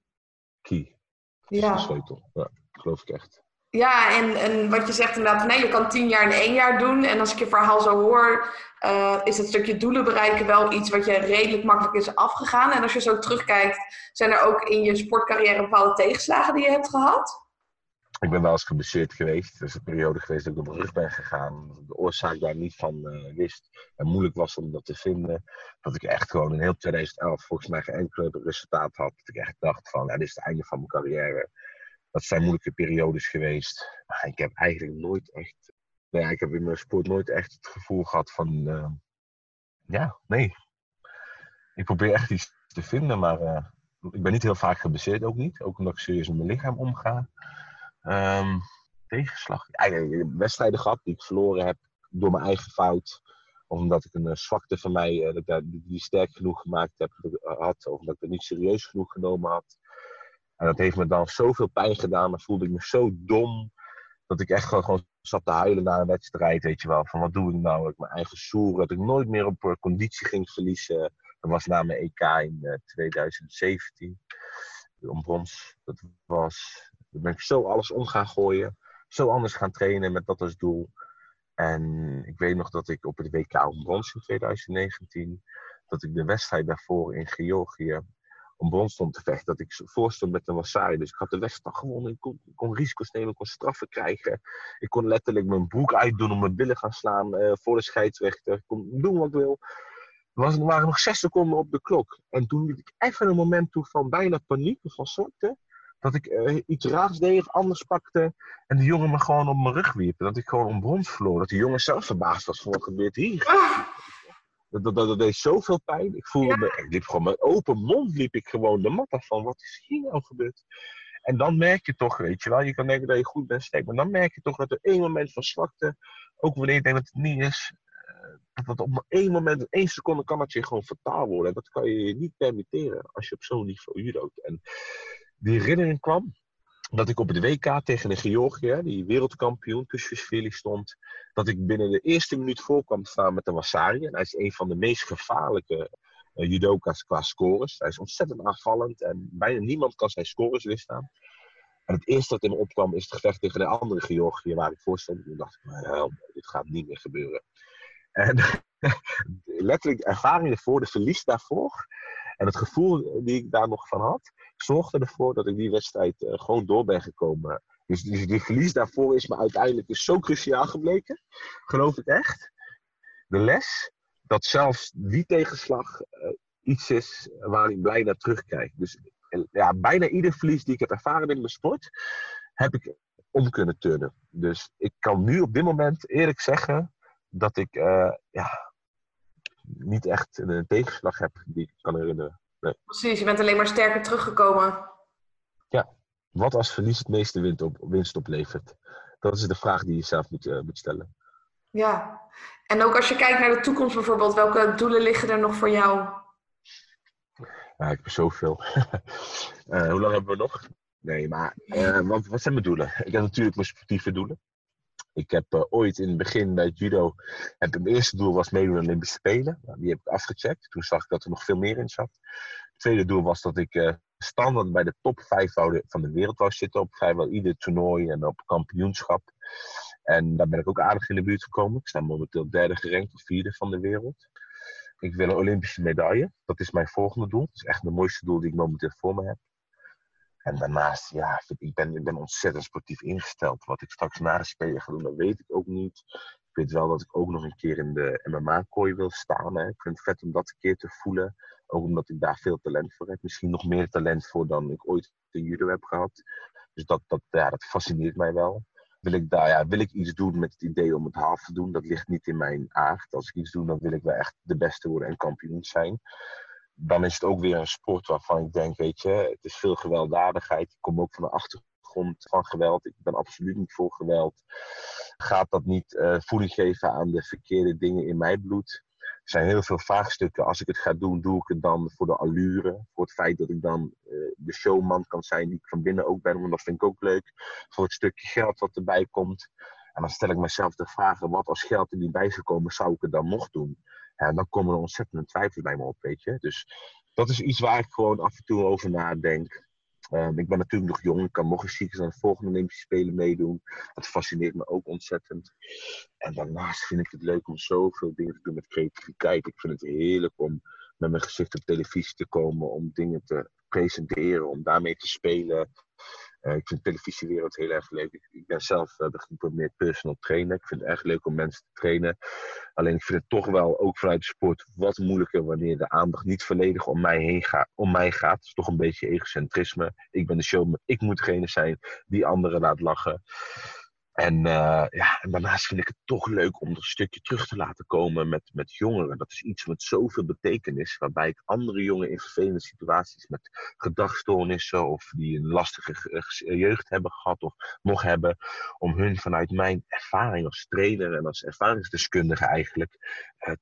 Key. Dat ja. is de sleutel. Ja, geloof ik echt. Ja, en, en wat je zegt inderdaad, nee, je kan tien jaar in één jaar doen. En als ik je verhaal zo hoor, uh, is het stukje doelen bereiken wel iets wat je redelijk makkelijk is afgegaan. En als je zo terugkijkt, zijn er ook in je sportcarrière bepaalde tegenslagen die je hebt gehad? Ik ben wel eens geblesseerd geweest. Er is een periode geweest dat ik op mijn rug ben gegaan. De oorzaak daar niet van uh, wist. En moeilijk was om dat te vinden. Dat ik echt gewoon in heel 2011 volgens mij geen enkele resultaat had. Dat ik echt dacht van, dit is het einde van mijn carrière dat zijn moeilijke periodes geweest. Maar ik heb eigenlijk nooit echt. Nou ik heb in mijn sport nooit echt het gevoel gehad van. Uh, ja, nee. Ik probeer echt iets te vinden, maar uh, ik ben niet heel vaak geblesseerd ook niet. Ook omdat ik serieus met mijn lichaam omga. Um, tegenslag. Eigenlijk wedstrijden gehad die ik verloren heb door mijn eigen fout. Of omdat ik een zwakte van mij, dat ik die sterk genoeg gemaakt heb, had. Of omdat ik het niet serieus genoeg genomen had. En dat heeft me dan zoveel pijn gedaan. Dan voelde ik me zo dom. Dat ik echt gewoon, gewoon zat te huilen na een wedstrijd. Weet je wel. Van wat doe ik nou? Dat ik mijn eigen soer. Dat ik nooit meer op conditie ging verliezen. Dat was na mijn EK in uh, 2017. Om brons. Dat was. Dan ben ik zo alles om gaan gooien. Zo anders gaan trainen met dat als doel. En ik weet nog dat ik op het WK om brons in 2019. Dat ik de wedstrijd daarvoor in Georgië om brons stond te vechten. Dat ik voorstond met een Wasari. Dus ik had de wedstrijd gewonnen. Ik kon, risico's nemen, ik kon straffen krijgen. Ik kon letterlijk mijn broek uitdoen om mijn billen gaan slaan uh, voor de scheidsrechter. Ik kon doen wat ik wil. Was, er waren nog zes seconden op de klok. En toen liet ik even een moment toe van bijna paniek, van zwakte. Dat ik uh, iets raars deed anders pakte. En de jongen me gewoon op mijn rug wierp. Dat ik gewoon om brons verloor. Dat de jongen zelf verbaasd was van wat gebeurt hier. Dat, dat, dat, deed zoveel pijn. Ik voelde ja. me, ik liep gewoon met open mond liep ik gewoon de mat af van wat is hier nou gebeurd? En dan merk je toch, weet je wel, je kan denken dat je goed bent sterk, maar dan merk je toch dat er één moment van zwakte, ook wanneer je denkt dat het niet is, uh, dat op één moment, in één seconde kan dat je gewoon fataal worden. En dat kan je je niet permitteren als je op zo'n niveau judoot. En die herinnering kwam dat ik op het WK tegen de Georgië, die wereldkampioen Kushvili stond, dat ik binnen de eerste minuut voor kwam staan met de Wasari. En hij is een van de meest gevaarlijke uh, judoka's qua scores. Hij is ontzettend aanvallend en bijna niemand kan zijn scores weerstaan. En het eerste dat in me opkwam is het gevecht tegen de andere Georgië waar ik voor stond. Toen dacht ik, nou, dit gaat niet meer gebeuren. En [LAUGHS] letterlijk de ervaring ervoor, de verlies daarvoor en het gevoel die ik daar nog van had, zorgde ervoor dat ik die wedstrijd uh, gewoon door ben gekomen. Dus, dus die verlies daarvoor is me uiteindelijk dus zo cruciaal gebleken. Geloof ik echt. De les dat zelfs die tegenslag uh, iets is waar ik blij naar terugkijk. Dus ja, bijna ieder verlies die ik heb ervaren in mijn sport, heb ik om kunnen turnen. Dus ik kan nu op dit moment eerlijk zeggen dat ik uh, ja, niet echt een tegenslag heb die ik kan herinneren. Nee. Precies, je bent alleen maar sterker teruggekomen. Ja, wat als verlies het meeste winst, op, winst oplevert? Dat is de vraag die je zelf moet, uh, moet stellen. Ja, en ook als je kijkt naar de toekomst bijvoorbeeld, welke doelen liggen er nog voor jou? Ja, ik heb zoveel. uh, [LAUGHS] hoe lang hebben we nog? Nee, maar uh, wat, wat zijn mijn doelen? Ik heb natuurlijk mijn sportieve doelen. Ik heb uh, ooit in het begin bij judo, heb, mijn eerste doel was meedoen aan de Olympische Spelen. Nou, die heb ik afgecheckt. Toen zag ik dat er nog veel meer in zat. Het tweede doel was dat ik uh, standaard bij de top 5 van de wereld wou zitten. Op vrijwel ieder toernooi en op kampioenschap. En daar ben ik ook aardig in de buurt gekomen. Ik sta momenteel derde gerankt of vierde van de wereld. Ik wil een Olympische medaille. Dat is mijn volgende doel. Dat is echt het mooiste doel die ik momenteel voor me heb. En daarnaast, ja, ik ben, ik ben ontzettend sportief ingesteld. Wat ik straks na de Spelen ga doen, dat weet ik ook niet. Ik weet wel dat ik ook nog een keer in de MMA-kooi wil staan. Hè. Ik vind het vet om dat een keer te voelen. Ook omdat ik daar veel talent voor heb. Misschien nog meer talent voor dan ik ooit in judo heb gehad. Dus dat, dat, ja, dat fascineert mij wel. Wil ik, daar, ja, wil ik iets doen met het idee om het half te doen? Dat ligt niet in mijn aard. Als ik iets doe, dan wil ik wel echt de beste worden en kampioen zijn dan is het ook weer een sport waarvan ik denk, weet je, het is veel gewelddadigheid. Ik kom ook van een achtergrond van geweld. Ik ben absoluut niet voor geweld. Gaat dat niet uh, voeding geven aan de verkeerde dingen in mijn bloed? Er zijn heel veel vraagstukken. Als ik het ga doen, doe ik het dan voor de allure. Voor het feit dat ik dan uh, de showman kan zijn die ik van binnen ook ben. Want dat vind ik ook leuk. Voor het stukje geld wat erbij komt. En dan stel ik mezelf de vraag: wat als geld er niet bij zou komen, zou ik het dan nog doen? En dan komen er ontzettende twijfels bij me op, weet je. Dus dat is iets waar ik gewoon af en toe over nadenk. Um, ik ben natuurlijk nog jong, ik kan nog eens ziek aan de volgende Olympische Spelen meedoen. Dat fascineert me ook ontzettend. En daarnaast vind ik het leuk om zoveel dingen te doen met creativiteit. Ik vind het heerlijk om met mijn gezicht op televisie te komen, om dingen te presenteren, om daarmee te spelen. Uh, ik vind de televisiewereld heel erg leuk. Ik, ben zelf uh, gediplomeerd personal trainer. Ik vind het erg leuk om mensen te trainen. Alleen ik vind het toch wel, ook vanuit de sport, wat moeilijker wanneer de aandacht niet volledig om mij heen gaat. Om mij gaat. Het is toch een beetje egocentrisme. Ik ben de showman. Ik moet degene zijn die anderen laat lachen. En, uh, ja, en daarnaast vind ik het toch leuk om er een stukje terug te laten komen met, met jongeren. Dat is iets met zoveel betekenis, waarbij ik andere jongeren in vervelende situaties met gedragstoornissen of die een lastige jeugd hebben gehad of nog hebben, om hun vanuit mijn ervaring als trainer en als ervaringsdeskundige eigenlijk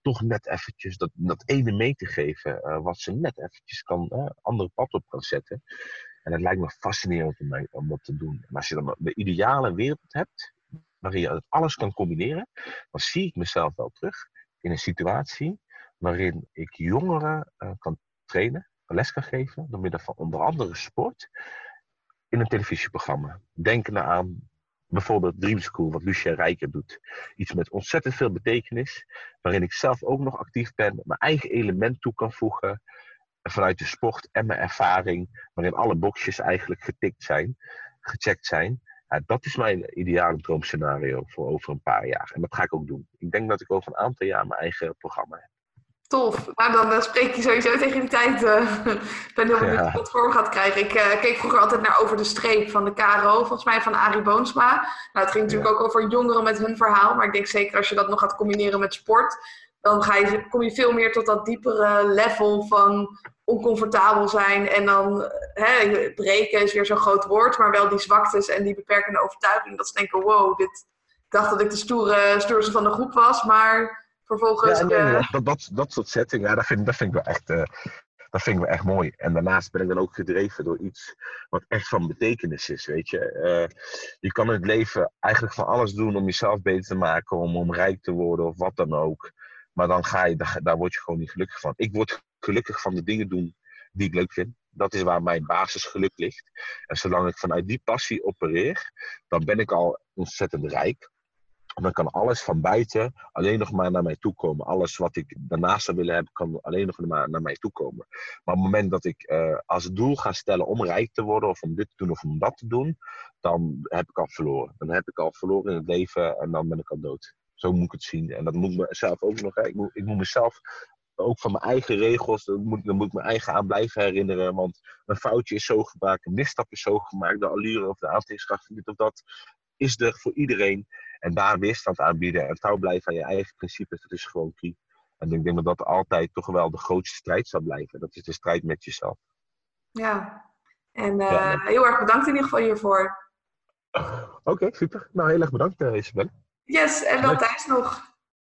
toch net eventjes dat, dat ene mee te geven, wat ze net eventjes kan, andere pad op kan zetten. En het lijkt me fascinerend om, dat te doen. En als je dan de ideale wereld hebt, waarin je alles kan combineren, dan zie ik mezelf wel terug in een situatie waarin ik jongeren uh, kan trainen, les kan geven, door middel van onder andere sport, in een televisieprogramma. Denken aan bijvoorbeeld Dream School, wat Lucia Rijker doet. Iets met ontzettend veel betekenis, waarin ik zelf ook nog actief ben, mijn eigen element toe kan voegen, vanuit de sport en mijn ervaring, waarin alle boxjes eigenlijk getikt zijn, gecheckt zijn. Ja, dat is mijn ideale droomscenario voor over een paar jaar. En dat ga ik ook doen. Ik denk dat ik over een aantal jaar mijn eigen programma heb. Tof. Nou, dan uh, spreek je sowieso tegen die tijd. Uh, ik [LAUGHS] ben heel benieuwd ja. wat vorm gaat krijgen. Ik uh, keek vroeger altijd naar Over de Streep van de KRO, volgens mij van Arie Boomsma. Nou, het ging natuurlijk ja. ook over jongeren met hun verhaal. Maar ik denk zeker als je dat nog gaat combineren met sport, dan ga je, kom je veel meer tot dat diepere level van oncomfortabel zijn. En dan hè, breken is weer zo'n groot woord, maar wel die zwaktes en die beperkende overtuiging. Dat ze denken, wow, dit, ik dacht dat ik de stoere, stoerste van de groep was, maar vervolgens... Ja, nee, eh, dat, dat, dat, dat soort setting, ja, dat vind, dat vind ik wel echt, eh, dat vind ik wel echt mooi. En daarnaast ben ik dan ook gedreven door iets wat echt van betekenis is, weet je. Eh, je kan in het leven eigenlijk van alles doen om jezelf beter te maken, om, om rijk te worden of wat dan ook. Maar dan ga je, daar, word je gewoon niet gelukkig van. Ik word gelukkig van de dingen doen die ik leuk vind. Dat is waar mijn basisgeluk ligt. En zolang ik vanuit die passie opereer, dan ben ik al ontzettend rijk. En dan kan alles van buiten alleen nog maar naar mij toe komen. Alles wat ik daarnaast zou willen hebben, kan alleen nog maar naar mij toe komen. Maar op het moment dat ik eh, als doel ga stellen om rijk te worden, of om dit te doen of om dat te doen, dan heb ik al verloren. Dan heb ik al verloren in het leven en dan ben ik al dood. Zo moet ik het zien. En dat moet ik mezelf ook nog. Ik moet, ik moet mezelf ook van mijn eigen regels, dan moet, dan moet ik mijn eigen aan blijven herinneren. Want een foutje is zo gemaakt, een misstap is zo gemaakt, de allure of de aantrekkingskracht van dit of dat is er voor iedereen. En daar weerstand aan bieden en trouw blijven aan je eigen principes, dat is gewoon key. En ik denk dat dat altijd toch wel de grootste strijd zal blijven. Dat is de strijd met jezelf. ja. En eh, Ja, heel erg bedankt in ieder geval hiervoor. Oké, super. Nou, heel erg bedankt, uh, Isabel. Yes, en dan. Thijs nog.